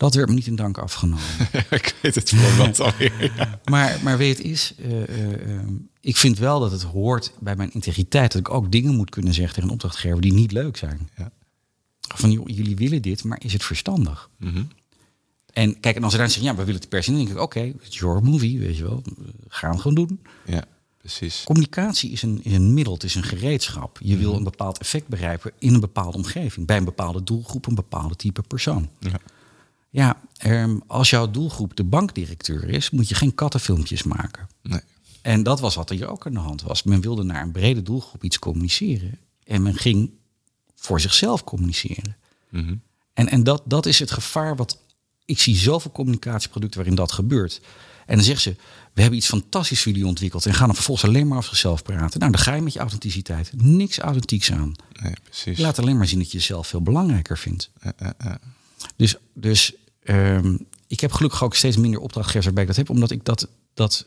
[SPEAKER 1] Dat werd me niet in dank afgenomen.
[SPEAKER 2] ik weet het alweer. Ja.
[SPEAKER 1] Maar, maar weet het is, uh, uh, ik vind wel dat het hoort bij mijn integriteit dat ik ook dingen moet kunnen zeggen tegen een opdrachtgever die niet leuk zijn.
[SPEAKER 2] Ja.
[SPEAKER 1] Van joh, jullie willen dit, maar is het verstandig?
[SPEAKER 2] Mm -hmm.
[SPEAKER 1] En kijk, en als ze dan zeggen, ja, we willen het per se, dan denk ik, oké, okay, it's your movie, weet je wel, gaan we gewoon doen.
[SPEAKER 2] Ja, precies.
[SPEAKER 1] Communicatie is een, is een middel, het is een gereedschap. Je mm -hmm. wil een bepaald effect bereiken in een bepaalde omgeving, bij een bepaalde doelgroep, een bepaalde type persoon.
[SPEAKER 2] Ja.
[SPEAKER 1] Ja, um, als jouw doelgroep de bankdirecteur is, moet je geen kattenfilmpjes maken.
[SPEAKER 2] Nee.
[SPEAKER 1] En dat was wat er hier ook aan de hand was. Men wilde naar een brede doelgroep iets communiceren. En men ging voor zichzelf communiceren.
[SPEAKER 2] Mhm.
[SPEAKER 1] En, en dat, dat is het gevaar wat ik zie zoveel communicatieproducten waarin dat gebeurt. En dan zeggen ze, we hebben iets fantastisch voor jullie ontwikkeld en gaan dan vervolgens alleen maar over zichzelf praten. Nou, dan ga je met je authenticiteit. Niks authentieks aan.
[SPEAKER 2] Nee, precies.
[SPEAKER 1] Je laat alleen maar zien dat je jezelf veel belangrijker vindt. Dus, dus ehm, ik heb gelukkig ook steeds minder opdrachtgevers waarbij ik dat heb, omdat ik dat, dat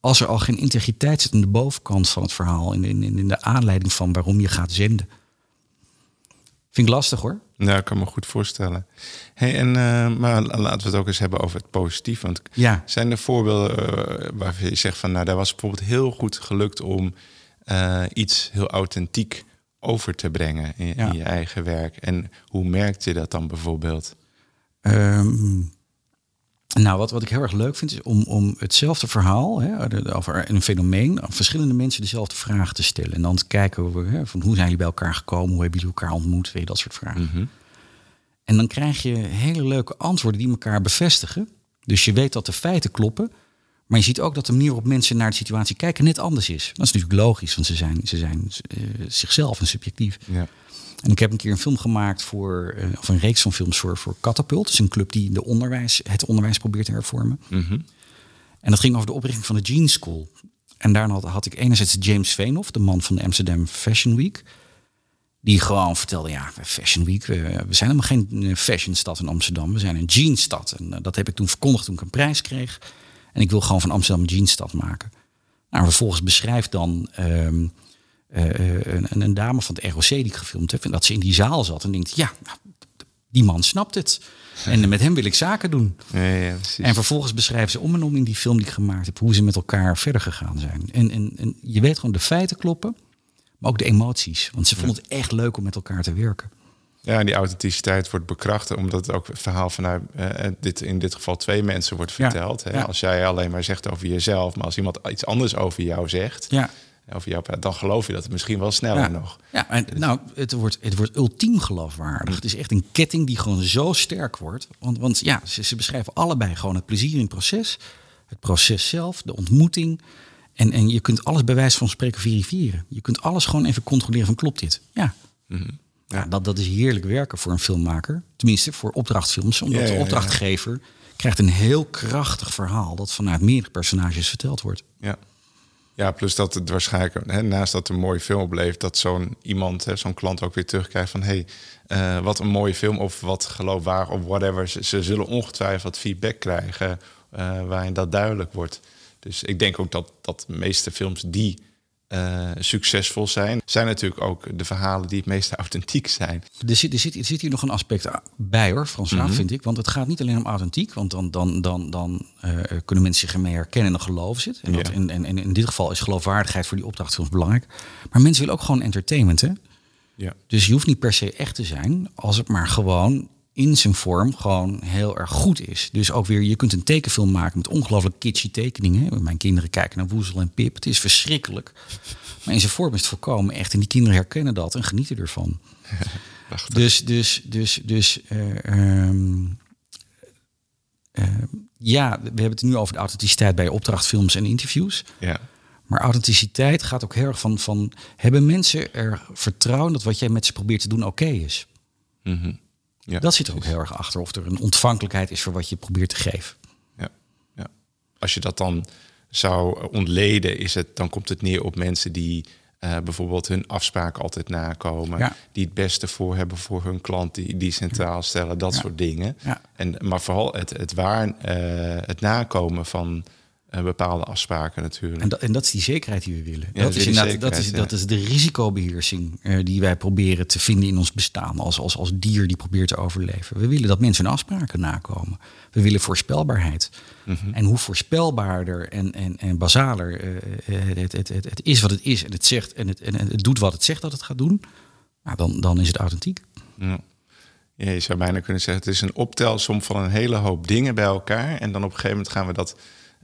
[SPEAKER 1] als er al geen integriteit zit aan de bovenkant van het verhaal, in, in, in de aanleiding van waarom je gaat zenden. Vind ik lastig hoor.
[SPEAKER 2] Nou, ik kan me goed voorstellen. Hey, en, eh, maar laten we het ook eens hebben over het positief. Want
[SPEAKER 1] Ja.
[SPEAKER 2] zijn er voorbeelden uh, waarvan je zegt van... nou, daar was bijvoorbeeld heel goed gelukt om uh, iets heel authentiek over te brengen in,
[SPEAKER 1] Ja.
[SPEAKER 2] in, je eigen werk. En hoe merkte je dat dan bijvoorbeeld?
[SPEAKER 1] Um, nou, wat, wat ik heel erg leuk vind, is om, om hetzelfde verhaal hè, over een fenomeen, aan verschillende mensen dezelfde vragen te stellen. En dan te kijken hè, van hoe zijn jullie bij elkaar gekomen, hoe hebben jullie elkaar ontmoet, weet je, dat soort vragen.
[SPEAKER 2] Mm -hmm.
[SPEAKER 1] En dan krijg je hele leuke antwoorden die elkaar bevestigen. Dus je weet dat de feiten kloppen. Maar je ziet ook dat de manier waarop mensen naar de situatie kijken net anders is. Dat is natuurlijk logisch, want ze zijn, ze zijn uh, zichzelf en subjectief.
[SPEAKER 2] Ja.
[SPEAKER 1] En ik heb een keer een film gemaakt voor, uh, of een reeks van films voor, voor Catapult. Dat is een club die de onderwijs, het onderwijs probeert te hervormen.
[SPEAKER 2] Mm -hmm.
[SPEAKER 1] En dat ging over de oprichting van de Jeans School. En daarna had, had ik enerzijds James Veenhoff, de man van de Amsterdam Fashion Week. Die gewoon vertelde, ja, Fashion Week, we, we zijn helemaal geen fashionstad in Amsterdam. We zijn een jeansstad. En uh, dat heb ik toen verkondigd toen ik een prijs kreeg. En ik wil gewoon van Amsterdam een jeansstad maken. Nou, vervolgens beschrijft dan um, uh, een, een, dame van het ROC die ik gefilmd heb... en dat ze in die zaal zat en denkt, ja, nou, die man snapt het. En met hem wil ik zaken doen.
[SPEAKER 2] Ja, ja,
[SPEAKER 1] en vervolgens beschrijven ze om en om in die film die ik gemaakt heb... hoe ze met elkaar verder gegaan zijn. En, en, en je weet gewoon, de feiten kloppen, maar ook de emoties. Want ze vonden het echt leuk om met elkaar te werken.
[SPEAKER 2] Ja, en die authenticiteit wordt bekrachtigd, omdat het ook het verhaal vanuit uh, dit, in dit geval twee mensen wordt verteld.
[SPEAKER 1] Ja,
[SPEAKER 2] hè?
[SPEAKER 1] ja.
[SPEAKER 2] Als jij alleen maar zegt over jezelf, maar als iemand iets anders over jou zegt,
[SPEAKER 1] ja.
[SPEAKER 2] over jou, dan geloof je dat het misschien wel sneller
[SPEAKER 1] ja.
[SPEAKER 2] nog.
[SPEAKER 1] Ja, en, nou, het wordt, het wordt ultiem geloofwaardig. Het is echt een ketting die gewoon zo sterk wordt. Want, want ja, ze, ze beschrijven allebei gewoon het plezier in het proces, het proces zelf, de ontmoeting. En, en je kunt alles bij wijze van spreken verifiëren. Je kunt alles gewoon even controleren van klopt dit? Ja.
[SPEAKER 2] Mm -hmm.
[SPEAKER 1] Ja, dat, dat is heerlijk werken voor een filmmaker. Tenminste, voor opdrachtfilms. Omdat
[SPEAKER 2] Ja, ja,
[SPEAKER 1] de opdrachtgever krijgt een heel krachtig verhaal... dat vanuit meerdere personages verteld wordt.
[SPEAKER 2] Ja. Ja, plus dat het waarschijnlijk, hè, naast dat het een mooie film oplevert, dat zo'n iemand, zo'n klant ook weer terugkrijgt van hé, hey, uh, wat een mooie film of wat geloofwaardig of whatever. Ze, ze zullen ongetwijfeld feedback krijgen uh, waarin dat duidelijk wordt. Dus ik denk ook dat, dat de meeste films die uh, succesvol zijn, zijn natuurlijk ook de verhalen die het meest authentiek zijn.
[SPEAKER 1] Er zit, er zit, er zit hier nog een aspect bij hoor, Frans, mm -hmm. vind ik. Want het gaat niet alleen om authentiek, want dan, dan, dan, dan uh, kunnen mensen zich ermee herkennen en geloven het. En, dat,
[SPEAKER 2] Ja.
[SPEAKER 1] en, en, en in dit geval is geloofwaardigheid voor die opdrachtfilms belangrijk. Maar mensen willen ook gewoon entertainment, hè?
[SPEAKER 2] Ja.
[SPEAKER 1] Dus je hoeft niet per se echt te zijn, als het maar gewoon in zijn vorm gewoon heel erg goed is. Dus ook weer, je kunt een tekenfilm maken met ongelooflijk kitschy tekeningen. Mijn kinderen kijken naar Woezel en Pip. Het is verschrikkelijk. Maar in zijn vorm is het voorkomen echt. En die kinderen herkennen dat en genieten ervan. dus, dus, dus, dus... Uh, um, uh, ja, we hebben het nu over de authenticiteit bij opdrachtfilms en interviews.
[SPEAKER 2] Ja.
[SPEAKER 1] Maar authenticiteit gaat ook heel erg van, van... hebben mensen er vertrouwen dat wat jij met ze probeert te doen oké okay is?
[SPEAKER 2] Mm -hmm.
[SPEAKER 1] Ja, dat zit er ook heel erg achter. Of er een ontvankelijkheid is voor wat je probeert te geven.
[SPEAKER 2] Ja, ja. Als je dat dan zou ontleden, is het, dan komt het neer op mensen die uh, bijvoorbeeld hun afspraken altijd nakomen.
[SPEAKER 1] Ja.
[SPEAKER 2] Die het beste voor hebben voor hun klant, die, die centraal stellen, dat
[SPEAKER 1] ja.
[SPEAKER 2] soort dingen.
[SPEAKER 1] Ja.
[SPEAKER 2] En, maar vooral het, het, waar, uh, het nakomen van uh, bepaalde afspraken natuurlijk.
[SPEAKER 1] En dat, en dat is die zekerheid die we willen.
[SPEAKER 2] Ja,
[SPEAKER 1] dat, is inderdaad, dat, is,
[SPEAKER 2] ja.
[SPEAKER 1] dat is de risicobeheersing uh, die wij proberen te vinden in ons bestaan. Als, als, als dier die probeert te overleven. We willen dat mensen hun afspraken nakomen. We willen voorspelbaarheid.
[SPEAKER 2] Mhm.
[SPEAKER 1] Mm -hmm. En hoe voorspelbaarder en, en, en basaler uh, het, het, het, het, is wat het is. En het zegt en het, en het doet wat het zegt dat het gaat doen. Nou, dan, dan is het authentiek.
[SPEAKER 2] Ja. Ja, je zou bijna kunnen zeggen, het is een optelsom van een hele hoop dingen bij elkaar. En dan op een gegeven moment gaan we dat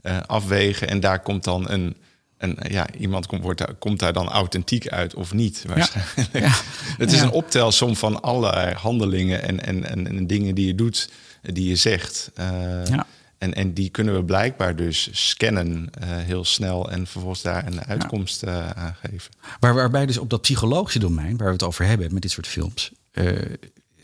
[SPEAKER 2] uh, afwegen. En daar komt dan een, een ja, iemand komt, wordt, daar, komt daar dan authentiek uit of niet. Waarschijnlijk.
[SPEAKER 1] Ja. Ja.
[SPEAKER 2] Het is
[SPEAKER 1] ja.
[SPEAKER 2] een optelsom van allerlei handelingen en, en, en, en, dingen die je doet, die je zegt. Uh,
[SPEAKER 1] ja.
[SPEAKER 2] En, en die kunnen we blijkbaar dus scannen eh, heel snel en vervolgens daar een uitkomst uh, aan geven.
[SPEAKER 1] Waar, waarbij dus op dat psychologische domein, waar we het over hebben met dit soort films,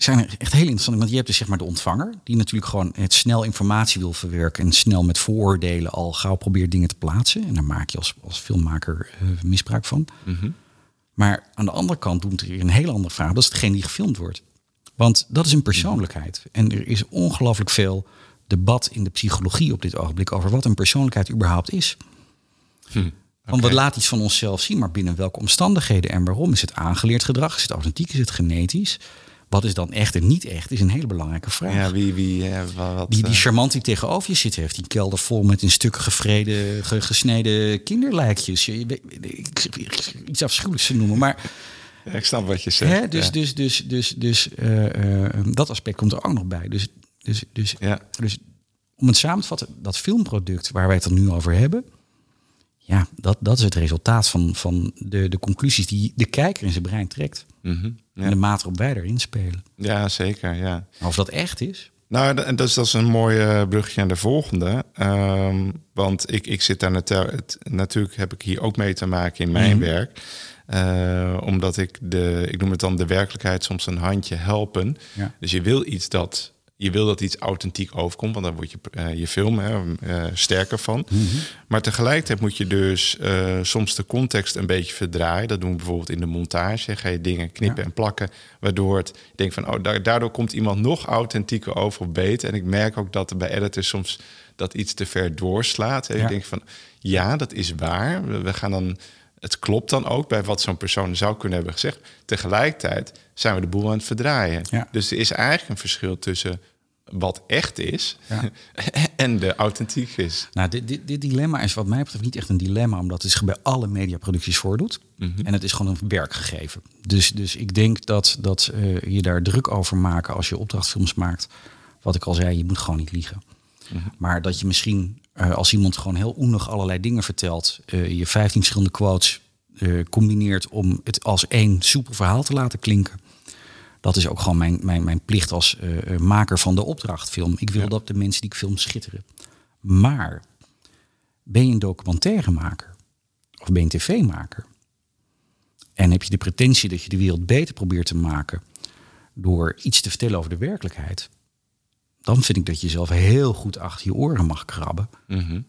[SPEAKER 1] zijn er echt heel interessant. Want je hebt dus zeg maar de ontvanger, die natuurlijk gewoon het snel informatie wil verwerken en snel met vooroordelen al gauw probeert dingen te plaatsen. En daar maak je als, als filmmaker misbruik van.
[SPEAKER 2] Mm
[SPEAKER 1] Maar aan de andere kant doet er een hele andere vraag. Dat is degene die gefilmd wordt. Want dat is een persoonlijkheid. En er is ongelooflijk veel debat in de psychologie op dit ogenblik over wat een persoonlijkheid überhaupt is.
[SPEAKER 2] Hm,
[SPEAKER 1] Want we laten iets van onszelf zien, maar binnen welke omstandigheden en waarom? Is het aangeleerd gedrag? Is het authentiek? Is het genetisch? Wat is dan echt en niet echt? Is een hele belangrijke vraag.
[SPEAKER 2] Ja, wie, wie, uh, wat,
[SPEAKER 1] die, die charmant die tegenover je zit, heeft die kelder vol met in stukken gevreden, ge, gesneden kinderlijkjes. Je, iets afschuwelijks te noemen, maar.
[SPEAKER 2] Ja, ik snap wat je zegt.
[SPEAKER 1] Hè? Dus, dus, dus, dus, dus uh, uh, dat aspect komt er ook nog bij. Dus dus, dus,
[SPEAKER 2] ja.
[SPEAKER 1] dus om het samen te vatten, dat filmproduct waar wij het er nu over hebben, ja, dat, dat is het resultaat van, van de, de conclusies die de kijker in zijn brein trekt.
[SPEAKER 2] Mm -hmm.
[SPEAKER 1] En de mate waarop wij erin spelen.
[SPEAKER 2] Ja, zeker. Ja.
[SPEAKER 1] Maar of dat echt is?
[SPEAKER 2] Nou, dat is, dat is een mooi uh, brugje aan de volgende. Um, want ik, ik zit daar natuurlijk, natuurlijk heb ik hier ook mee te maken in mijn mm -hmm. werk. Uh, omdat ik de, ik noem het dan de werkelijkheid soms een handje helpen.
[SPEAKER 1] Ja.
[SPEAKER 2] Dus je wil iets dat je wil dat iets authentiek overkomt, want dan wordt je, uh, je film hè, uh, sterker van.
[SPEAKER 1] Mhm.
[SPEAKER 2] Maar tegelijkertijd moet je dus uh, soms de context een beetje verdraaien. Dat doen we bijvoorbeeld in de montage. Ga je dingen knippen
[SPEAKER 1] Ja.
[SPEAKER 2] en plakken, waardoor het je denkt van, oh, da- daardoor komt iemand nog authentieker over of beter. En ik merk ook dat bij editors soms dat iets te ver doorslaat. En
[SPEAKER 1] Ja.
[SPEAKER 2] ik denk van, ja, dat is waar. We, we gaan dan het klopt dan ook bij wat zo'n persoon zou kunnen hebben gezegd. Tegelijkertijd zijn we de boel aan het verdraaien.
[SPEAKER 1] Ja.
[SPEAKER 2] Dus er is eigenlijk een verschil tussen wat echt is
[SPEAKER 1] Ja.
[SPEAKER 2] en de authentiek is.
[SPEAKER 1] Nou, dit, dit, dit dilemma is wat mij betreft niet echt een dilemma, omdat het zich bij alle mediaproducties voordoet. En het is gewoon een werkgegeven. Dus, dus ik denk dat, dat eh, je daar druk over maken als je opdrachtfilms maakt. Wat ik al zei, je moet gewoon niet liegen. Maar dat je misschien, eh, als iemand gewoon heel oenig allerlei dingen vertelt, eh, je 15 verschillende quotes combineert om het als één soepel verhaal te laten klinken. Dat is ook gewoon mijn, mijn, mijn plicht als eh, eh, maker van de opdrachtfilm. Ik wil
[SPEAKER 2] Ja.
[SPEAKER 1] dat de mensen die ik film schitteren. Maar ben je een documentairemaker of ben je een tv-maker? En heb je de pretentie dat je de wereld beter probeert te maken door iets te vertellen over de werkelijkheid? Dan vind ik dat je zelf heel goed achter je oren mag krabben.
[SPEAKER 2] Mhm.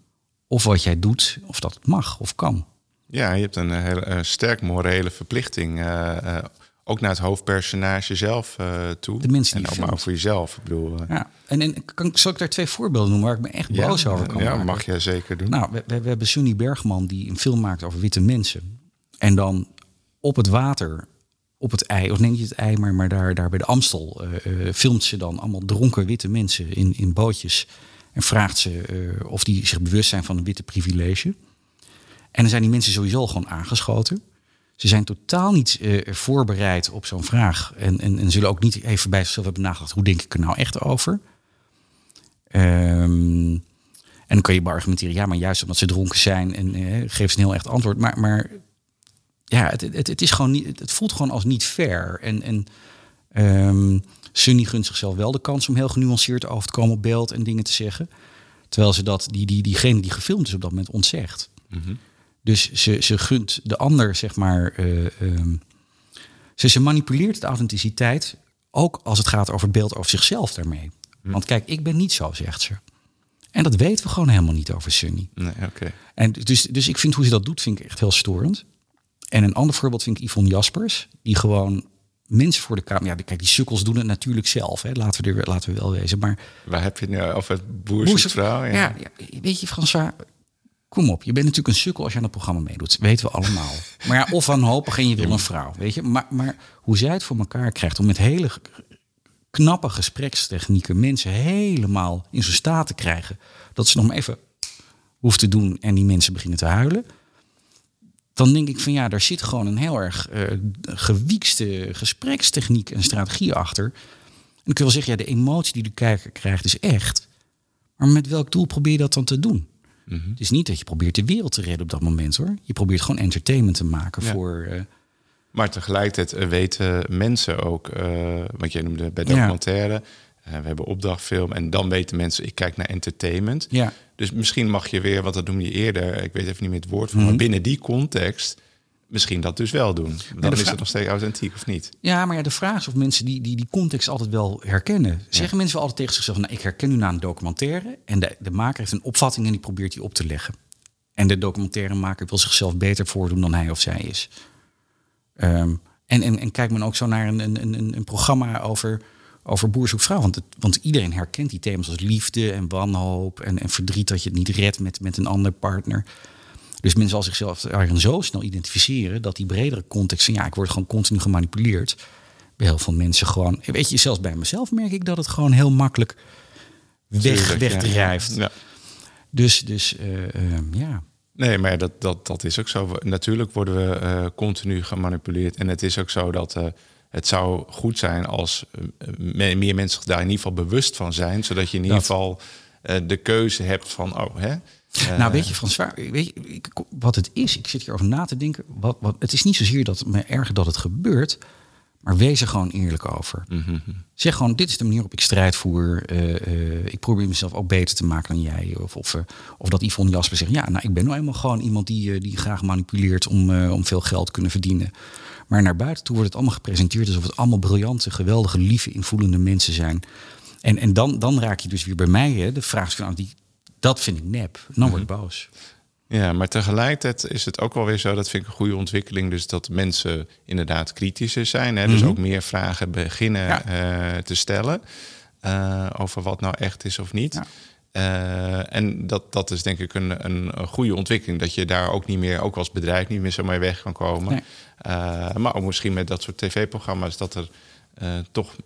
[SPEAKER 1] Of wat jij doet, of dat het mag of kan.
[SPEAKER 2] Ja, je hebt een eh, hele eh, sterk morele verplichting. Ook naar het hoofdpersonage zelf eh, toe.
[SPEAKER 1] De mensen die
[SPEAKER 2] en
[SPEAKER 1] je
[SPEAKER 2] ook maar voor jezelf. Ik bedoel, eh,
[SPEAKER 1] Ja. En, en kan, zal ik daar twee voorbeelden noemen waar ik me echt boos over kan
[SPEAKER 2] ja,
[SPEAKER 1] maken?
[SPEAKER 2] mag jij zeker doen.
[SPEAKER 1] Nou, we, we, we hebben Sunny Bergman die een film maakt over witte mensen. En dan op het water, op het ei, of nee niet het ei, maar, maar daar, daar bij de Amstel, eh, filmt ze dan allemaal dronken witte mensen in, in bootjes. En vraagt ze of die zich bewust zijn van een witte privilege. En dan zijn die mensen sowieso gewoon aangeschoten. Ze zijn totaal niet eh, voorbereid op zo'n vraag. En, en, en zullen ook niet even bij zichzelf hebben nagedacht... hoe denk ik er nou echt over? Ehm, en dan kan je beargumenteren... ja, maar juist omdat ze dronken zijn... en eh, geef ze een heel echt antwoord. Maar, maar ja, het, het, het, is gewoon niet, het voelt gewoon als niet fair. En, en ehm, Sunny gunt zichzelf wel de kans... om heel genuanceerd over te komen op beeld en dingen te zeggen. Terwijl ze dat, die, die, diegene die gefilmd is op dat moment ontzegt.
[SPEAKER 2] Mhm.
[SPEAKER 1] Dus ze, ze gunt de ander, zeg maar. eh, ehm, ze, ze manipuleert de authenticiteit. Ook als het gaat over beeld over zichzelf daarmee. Want kijk, ik ben niet zo, zegt ze. En dat weten we gewoon helemaal niet over Sunny.
[SPEAKER 2] Nee, oké.
[SPEAKER 1] En dus, dus ik vind hoe ze dat doet, vind ik echt heel storend. En een ander voorbeeld vind ik Yvonne Jaspers. Die gewoon mensen voor de camera... Ja, kijk, die sukkels doen het natuurlijk zelf. Hè. Laten, we er, laten we wel wezen. Maar
[SPEAKER 2] Waar heb je nu over? Het
[SPEAKER 1] Boer
[SPEAKER 2] boerzoekvrouw?
[SPEAKER 1] ja. Ja, weet je, François, kom op. Je bent natuurlijk een sukkel als je aan het programma meedoet. Weten we allemaal. maar ja, of wanhopig en je wil een vrouw, weet je. Maar, maar hoe zij het voor elkaar krijgt om met hele knappe gesprekstechnieken mensen helemaal in zo'n staat te krijgen dat ze nog maar even hoeft te doen en die mensen beginnen te huilen. Dan denk ik van ja, daar zit gewoon een heel erg eh gewiekste gesprekstechniek en strategie achter. En ik wil zeggen, ja, de emotie die de kijker krijgt is echt. Maar met welk doel probeer je dat dan te doen? Het is niet dat je probeert de wereld te redden op dat moment hoor. Je probeert gewoon entertainment te maken
[SPEAKER 2] Ja.
[SPEAKER 1] voor. eh,
[SPEAKER 2] Maar tegelijkertijd eh, weten mensen ook, eh wat jij noemde bij documentaire, we hebben opdrachtfilm. En dan weten mensen, ik kijk naar entertainment.
[SPEAKER 1] Ja.
[SPEAKER 2] Dus misschien mag je weer, wat dat noemde je eerder, ik weet even niet meer het woord van,
[SPEAKER 1] Mhm.
[SPEAKER 2] maar binnen die context misschien dat dus wel doen. Dan is het nog steeds authentiek of niet.
[SPEAKER 1] Ja, maar ja, de vraag is of mensen die, die die context altijd wel herkennen. Zeggen mensen wel altijd tegen zichzelf, nou, ik herken nu naar een documentaire. En de, de maker heeft een opvatting en die probeert die op te leggen. En de documentairemaker wil zichzelf beter voordoen dan hij of zij is. Ehm, en, en, en kijkt men ook zo naar een, een, een, een programma over, over boer zoekt vrouw. Want, het, want iedereen herkent die thema's als liefde en wanhoop en, en verdriet dat je het niet redt met, met een ander partner. Dus men zal zichzelf daarin zo snel identificeren dat die bredere context van ja, ik word gewoon continu gemanipuleerd. Bij heel veel mensen gewoon. Weet je, zelfs bij mezelf merk ik dat het gewoon heel makkelijk weg, wegdrijft.
[SPEAKER 2] Ja. Ja.
[SPEAKER 1] Dus, dus eh, ehm, ja.
[SPEAKER 2] Nee, maar dat, dat, dat is ook zo. Natuurlijk worden we eh, continu gemanipuleerd. En het is ook zo dat eh, het zou goed zijn als me- meer mensen daar in ieder geval bewust van zijn. Zodat je in ieder geval de keuze hebt van, oh, hè? Eh,
[SPEAKER 1] nou, weet je, François, weet je, ik, wat het is, ik zit hierover na te denken. Wat, wat, het is niet zozeer dat het me erger dat het gebeurt, maar wees er gewoon eerlijk over.
[SPEAKER 2] mhm.
[SPEAKER 1] Zeg gewoon, dit is de manier waarop ik strijd voer. Eh, eh, ik probeer mezelf ook beter te maken dan jij. Of, of, eh, of dat Yvonne Jasper zegt, ja, nou, ik ben nou eenmaal gewoon iemand die, eh, die graag manipuleert om, eh, om veel geld te kunnen verdienen. Maar naar buiten toe wordt het allemaal gepresenteerd alsof het allemaal briljante, geweldige, lieve, invoelende mensen zijn. En, en dan, dan raak je dus weer bij mij, hè, de vraag van, nou, die, dat vind ik nep. Dan word ik boos.
[SPEAKER 2] Ja, maar tegelijkertijd is het ook wel weer zo, dat vind ik een goede ontwikkeling, dus dat mensen inderdaad kritischer zijn. Hè? Dus
[SPEAKER 1] Mhm.
[SPEAKER 2] ook meer vragen beginnen
[SPEAKER 1] Ja.
[SPEAKER 2] eh, te stellen eh, over wat nou echt is of niet.
[SPEAKER 1] Ja.
[SPEAKER 2] Eh, en dat, dat is denk ik een, een, goede ontwikkeling, dat je daar ook niet meer, ook als bedrijf, niet meer zo mee weg kan komen.
[SPEAKER 1] Nee.
[SPEAKER 2] Maar ook misschien met dat soort tv-programma's, dat er toch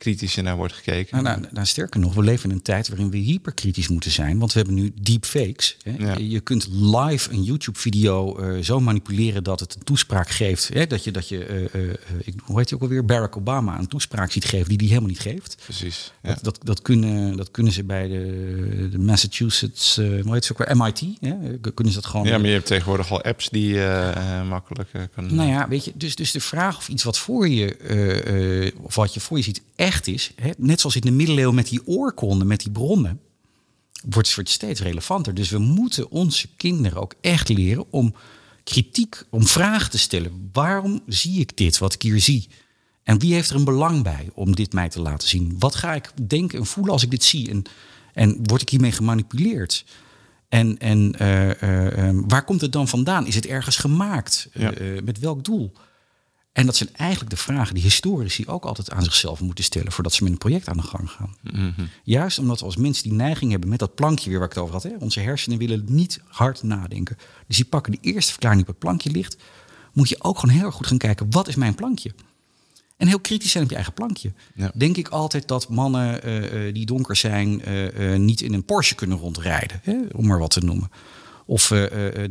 [SPEAKER 2] kritischer naar wordt gekeken.
[SPEAKER 1] Nou, nou, nou, sterker nog, we leven in een tijd waarin we hyperkritisch moeten zijn. Want we hebben nu deepfakes. Hè.
[SPEAKER 2] Ja.
[SPEAKER 1] Je, je kunt live een YouTube-video eh, zo manipuleren dat het een toespraak geeft. Hè. Dat je, dat je eh, eh, hoe heet hij ook alweer, Barack Obama een toespraak ziet geven die hij helemaal niet geeft.
[SPEAKER 2] Precies. Ja.
[SPEAKER 1] Dat, dat, dat, kunnen, dat kunnen ze bij de, de Massachusetts, hoe heet ze ook weer, MIT. Hè. Kunnen ze dat gewoon...
[SPEAKER 2] ja, maar je hebt tegenwoordig al apps die je makkelijk kan.
[SPEAKER 1] Nou ja, weet je, dus, dus de vraag of iets wat voor je, of wat je voor je ziet, echt is. Hè, net zoals in de middeleeuwen met die oorkonden, met die bronnen, wordt het steeds relevanter. Dus we moeten onze kinderen ook echt leren om kritiek, om vragen te stellen. Waarom zie ik dit, wat ik hier zie? En wie heeft er een belang bij om dit mij te laten zien? Wat ga ik denken en voelen als ik dit zie? En, en word ik hiermee gemanipuleerd? En, en eh, eh, eh, waar komt het dan vandaan? Is het ergens gemaakt?
[SPEAKER 2] Ja.
[SPEAKER 1] Met welk doel? En dat zijn eigenlijk de vragen die historici ook altijd aan zichzelf moeten stellen voordat ze met een project aan de gang gaan.
[SPEAKER 2] Mhm.
[SPEAKER 1] Juist omdat we als mensen die neiging hebben met dat plankje weer waar ik het over had. Hè? Onze hersenen willen niet hard nadenken. Dus die pakken de eerste verklaring die op het plankje ligt. Moet je ook gewoon heel erg goed gaan kijken, wat is mijn plankje? En heel kritisch zijn op je eigen plankje.
[SPEAKER 2] Ja.
[SPEAKER 1] Denk ik altijd dat mannen eh, eh, die donker zijn eh, niet in een Porsche kunnen rondrijden. Hè? Om maar wat te noemen. Of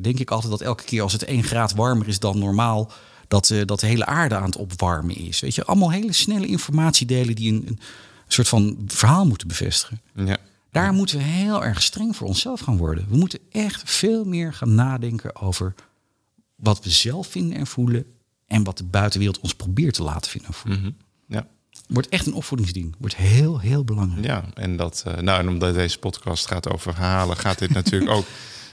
[SPEAKER 1] denk ik altijd dat elke keer als het 1 graad warmer is dan normaal... Dat, eh, dat de hele aarde aan het opwarmen is. Weet je, allemaal hele snelle informatiedelen die een, een soort van verhaal moeten bevestigen.
[SPEAKER 2] Ja.
[SPEAKER 1] Daar moeten we heel erg streng voor onszelf gaan worden. We moeten echt veel meer gaan nadenken over wat we zelf vinden en voelen. En wat de buitenwereld ons probeert te laten vinden en voelen.
[SPEAKER 2] Mhm. ja.
[SPEAKER 1] Wordt echt een opvoedingsding. Wordt heel, heel belangrijk.
[SPEAKER 2] Ja, en dat, eh, nou, en omdat deze podcast gaat over verhalen, gaat dit natuurlijk ook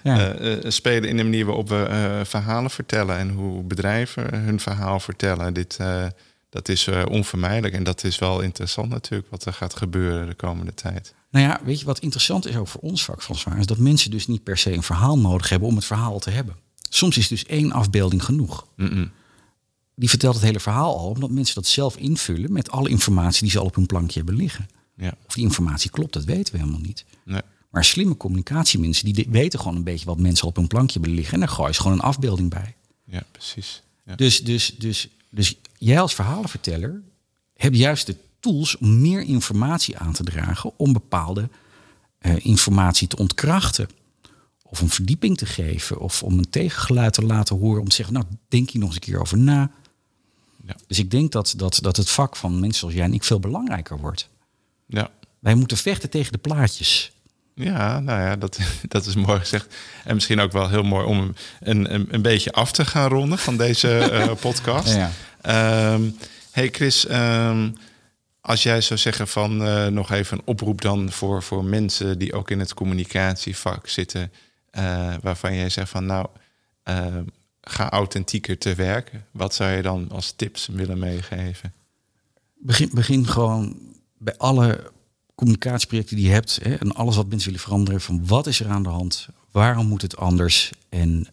[SPEAKER 1] Ja.
[SPEAKER 2] eh, eh, spelen in de manier waarop we eh, verhalen vertellen en hoe bedrijven hun verhaal vertellen. Dit, eh, dat is eh, onvermijdelijk en dat is wel interessant natuurlijk wat er gaat gebeuren de komende tijd.
[SPEAKER 1] Nou ja, weet je wat interessant is ook voor ons vak, François? Is dat mensen dus niet per se een verhaal nodig hebben om het verhaal te hebben. Soms is dus één afbeelding genoeg. Die vertelt het hele verhaal al, omdat mensen dat zelf invullen met alle informatie die ze al op hun plankje hebben liggen.
[SPEAKER 2] Ja,
[SPEAKER 1] Of die informatie klopt, dat weten we helemaal niet.
[SPEAKER 2] nee.
[SPEAKER 1] Maar slimme communicatiemensen, die weten gewoon een beetje wat mensen op hun plankje hebben liggen. En daar gooien ze gewoon een afbeelding bij.
[SPEAKER 2] ja precies. Ja.
[SPEAKER 1] Dus, dus, dus, dus jij als verhalenverteller hebt juist de tools om meer informatie aan te dragen om bepaalde eh, informatie te ontkrachten. Of een verdieping te geven. Of om een tegengeluid te laten horen. Om te zeggen, nou denk hier nog eens een keer over na.
[SPEAKER 2] Ja.
[SPEAKER 1] Dus ik denk dat, dat, dat het vak van mensen zoals jij en ik veel belangrijker wordt.
[SPEAKER 2] Ja.
[SPEAKER 1] Wij moeten vechten tegen de plaatjes.
[SPEAKER 2] Ja, nou ja, dat, dat is mooi gezegd. En misschien ook wel heel mooi om een, een, een beetje af te gaan ronden van deze eh, podcast.
[SPEAKER 1] Ja.
[SPEAKER 2] Ehm, hey Chris, ehm, Als jij zou zeggen van uh, nog even een oproep dan voor, voor mensen die ook in het communicatievak zitten, uh, waarvan jij zegt van nou, uh, ga authentieker te werken. Wat zou je dan als tips willen meegeven?
[SPEAKER 1] Begin, begin gewoon bij alle communicatieprojecten die je hebt hè, en alles wat mensen willen veranderen, van wat is er aan de hand, waarom moet het anders en,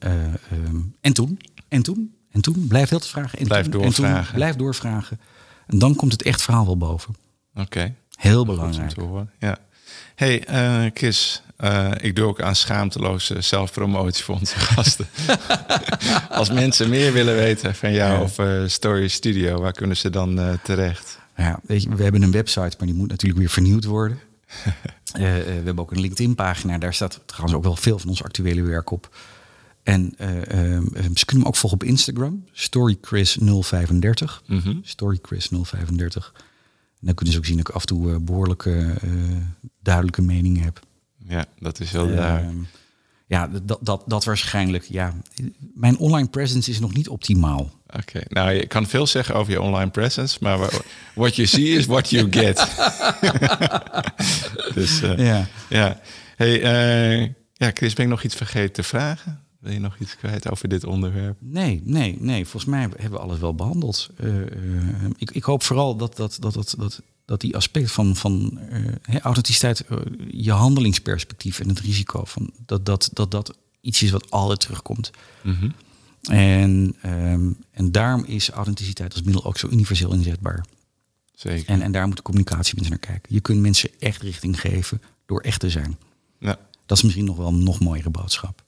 [SPEAKER 1] um, en toen, en toen, en toen, blijf heel te vragen. En
[SPEAKER 2] blijf
[SPEAKER 1] toen,
[SPEAKER 2] doorvragen.
[SPEAKER 1] En toen, blijf doorvragen. En dan komt het echt verhaal wel boven.
[SPEAKER 2] Oké.
[SPEAKER 1] Heel belangrijk.
[SPEAKER 2] Ja. Hey, uh, Chris, uh, ik doe ook aan schaamteloze zelfpromotie voor onze gasten. Als mensen meer willen weten van jou ja. of uh, Story Studio, waar kunnen ze dan terecht?
[SPEAKER 1] Ja, weet je, we hebben een website, maar die moet natuurlijk weer vernieuwd worden. we hebben ook een LinkedIn-pagina, daar staat trouwens ook wel veel van ons actuele werk op. En uh, ze kunnen me ook volgen op Instagram, StoryChris035.
[SPEAKER 2] Mm -hmm.
[SPEAKER 1] StoryChris035. En dan kunnen ze ook zien dat ik af en toe uh, behoorlijke duidelijke meningen heb.
[SPEAKER 2] Ja, dat is heel duidelijk.
[SPEAKER 1] Ja, dat, dat, dat waarschijnlijk. Ja, mijn online presence is nog niet optimaal.
[SPEAKER 2] Oké, okay. nou je kan veel zeggen over je online presence, maar what you see is what you get. dus ja. ja. Hey, ja, Chris, ben ik nog iets vergeten te vragen? Wil je nog iets kwijt over dit onderwerp?
[SPEAKER 1] Nee, nee, nee. Volgens mij hebben we alles wel behandeld. Uh, uh, ik, ik, hoop vooral dat, dat, dat, dat, dat, dat die aspect van, van uh, authenticiteit, je handelingsperspectief en het risico, van dat, dat, dat dat iets is wat altijd terugkomt.
[SPEAKER 2] Mm -hmm.
[SPEAKER 1] en, um, en daarom is authenticiteit als middel ook zo universeel inzetbaar.
[SPEAKER 2] Zeker.
[SPEAKER 1] En, en daar moet de communicatie mensen naar kijken. Je kunt mensen echt richting geven door echt te zijn.
[SPEAKER 2] Ja.
[SPEAKER 1] Dat is misschien nog wel een nog mooiere boodschap.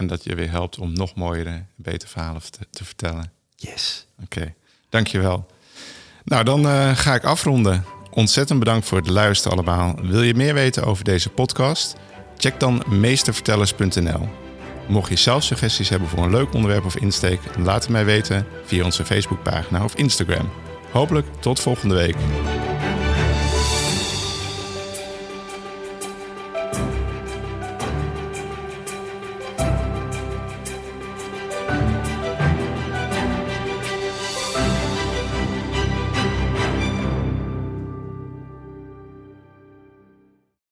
[SPEAKER 2] En dat je weer helpt om nog mooiere, beter verhalen te, te vertellen.
[SPEAKER 1] Yes.
[SPEAKER 2] Oké, okay. dankjewel. Nou, dan uh, ga ik afronden. Ontzettend bedankt voor het luisteren allemaal. Wil je meer weten over deze podcast? Check dan meestervertellers.nl. Mocht je zelf suggesties hebben voor een leuk onderwerp of insteek, laat het mij weten via onze Facebookpagina of Instagram. Hopelijk tot volgende week.